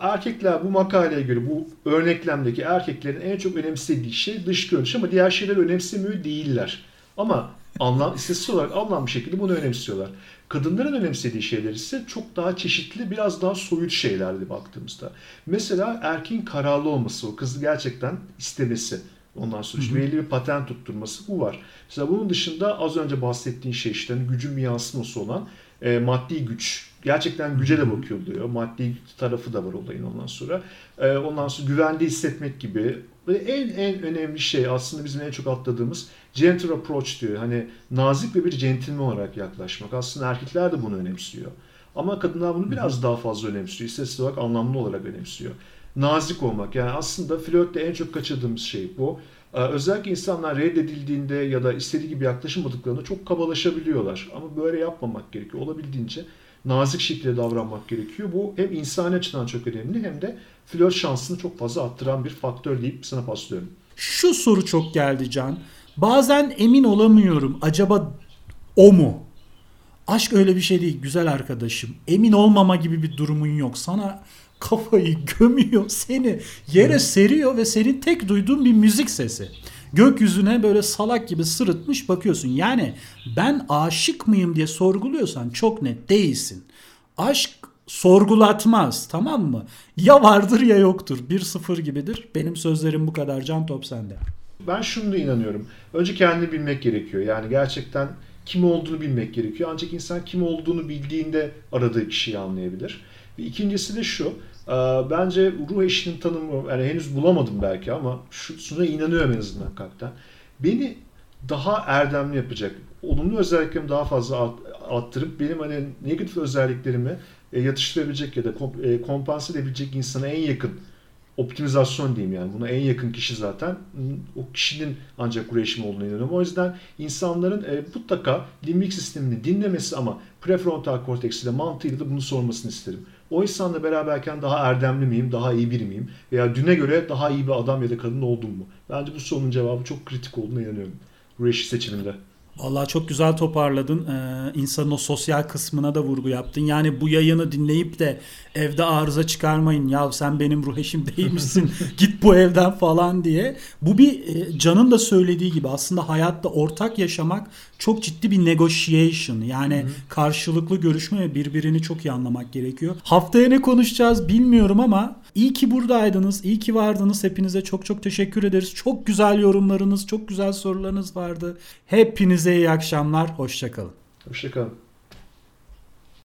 erkekler bu makaleye göre bu örneklemdeki erkeklerin en çok önemsediği şey dış görünüş ama diğer şeyler önemsemiyor değiller. Ama anlam, istatistik olarak anlam bir şekilde bunu önemsiyorlar. Kadınların önemsediği şeyler ise çok daha çeşitli, biraz daha soyut şeylerdi baktığımızda. Mesela erkeğin kararlı olması, o kızı gerçekten istemesi. Ondan sonra işte belli bir patent tutturması bu var. Mesela bunun dışında az önce bahsettiğin şey işte hani gücün bir yansıması olan e, maddi güç. Gerçekten güce de bakılıyor. Maddi tarafı da var olayın ondan sonra. E, ondan sonra güvende hissetmek gibi. Ve en en önemli şey aslında bizim en çok atladığımız gentle approach diyor. Hani nazik ve bir centilmen olarak yaklaşmak. Aslında erkekler de bunu önemsiyor. Ama kadınlar bunu biraz daha fazla önemsiyor. İstatistik olarak anlamlı olarak önemsiyor. Nazik olmak. Yani aslında flörtte en çok kaçırdığımız şey bu. Ee, özellikle insanlar reddedildiğinde ya da istediği gibi yaklaşamadıklarında çok kabalaşabiliyorlar. Ama böyle yapmamak gerekiyor. Olabildiğince nazik şekilde davranmak gerekiyor. Bu hem insani açıdan çok önemli hem de flört şansını çok fazla arttıran bir faktör deyip sana paslıyorum. Şu soru çok geldi Can. Bazen emin olamıyorum. Acaba o mu? Aşk öyle bir şey değil güzel arkadaşım. Emin olmama gibi bir durumun yok. Sana kafayı gömüyor, seni yere seriyor ve senin tek duyduğun bir müzik sesi. Gökyüzüne böyle salak gibi sırıtmış bakıyorsun. Yani ben aşık mıyım diye sorguluyorsan çok net değilsin. Aşk sorgulatmaz tamam mı? Ya vardır ya yoktur. 1-0 gibidir. Benim sözlerim bu kadar. Can top sende. Ben şunu da inanıyorum. Önce kendini bilmek gerekiyor. Yani gerçekten kim olduğunu bilmek gerekiyor. Ancak insan kim olduğunu bildiğinde aradığı kişiyi anlayabilir. Ve ikincisi de şu. E, bence ruh eşinin tanımı yani henüz bulamadım belki ama şuna inanıyorum en azından kalpten. Beni daha erdemli yapacak, olumlu özelliklerimi daha fazla arttırıp benim hani negatif özelliklerimi e, yatıştırabilecek ya da e, kompanse edebilecek insana en yakın optimizasyon diyeyim yani. Buna en yakın kişi zaten o kişinin ancak uğraşım olduğunu inanıyorum. O yüzden insanların e, mutlaka limbik sistemini dinlemesi ama prefrontal korteks ile mantığıyla da bunu sormasını isterim. O insanla beraberken daha erdemli miyim, daha iyi biri miyim? Veya düne göre daha iyi bir adam ya da kadın oldum mu? Bence bu sorunun cevabı çok kritik olduğuna inanıyorum. Reşi seçiminde. Vallahi çok güzel toparladın. Ee, insanın o sosyal kısmına da vurgu yaptın. Yani bu yayını dinleyip de evde arıza çıkarmayın. Ya sen benim ruh eşim değil misin? Git bu evden falan diye. Bu bir e, Can'ın da söylediği gibi aslında hayatta ortak yaşamak çok ciddi bir negotiation. Yani Hı-hı. karşılıklı görüşme ve birbirini çok iyi anlamak gerekiyor. Haftaya ne konuşacağız bilmiyorum ama iyi ki buradaydınız. iyi ki vardınız. Hepinize çok çok teşekkür ederiz. Çok güzel yorumlarınız, çok güzel sorularınız vardı. Hepinize iyi akşamlar. Hoşçakalın. Hoşçakalın.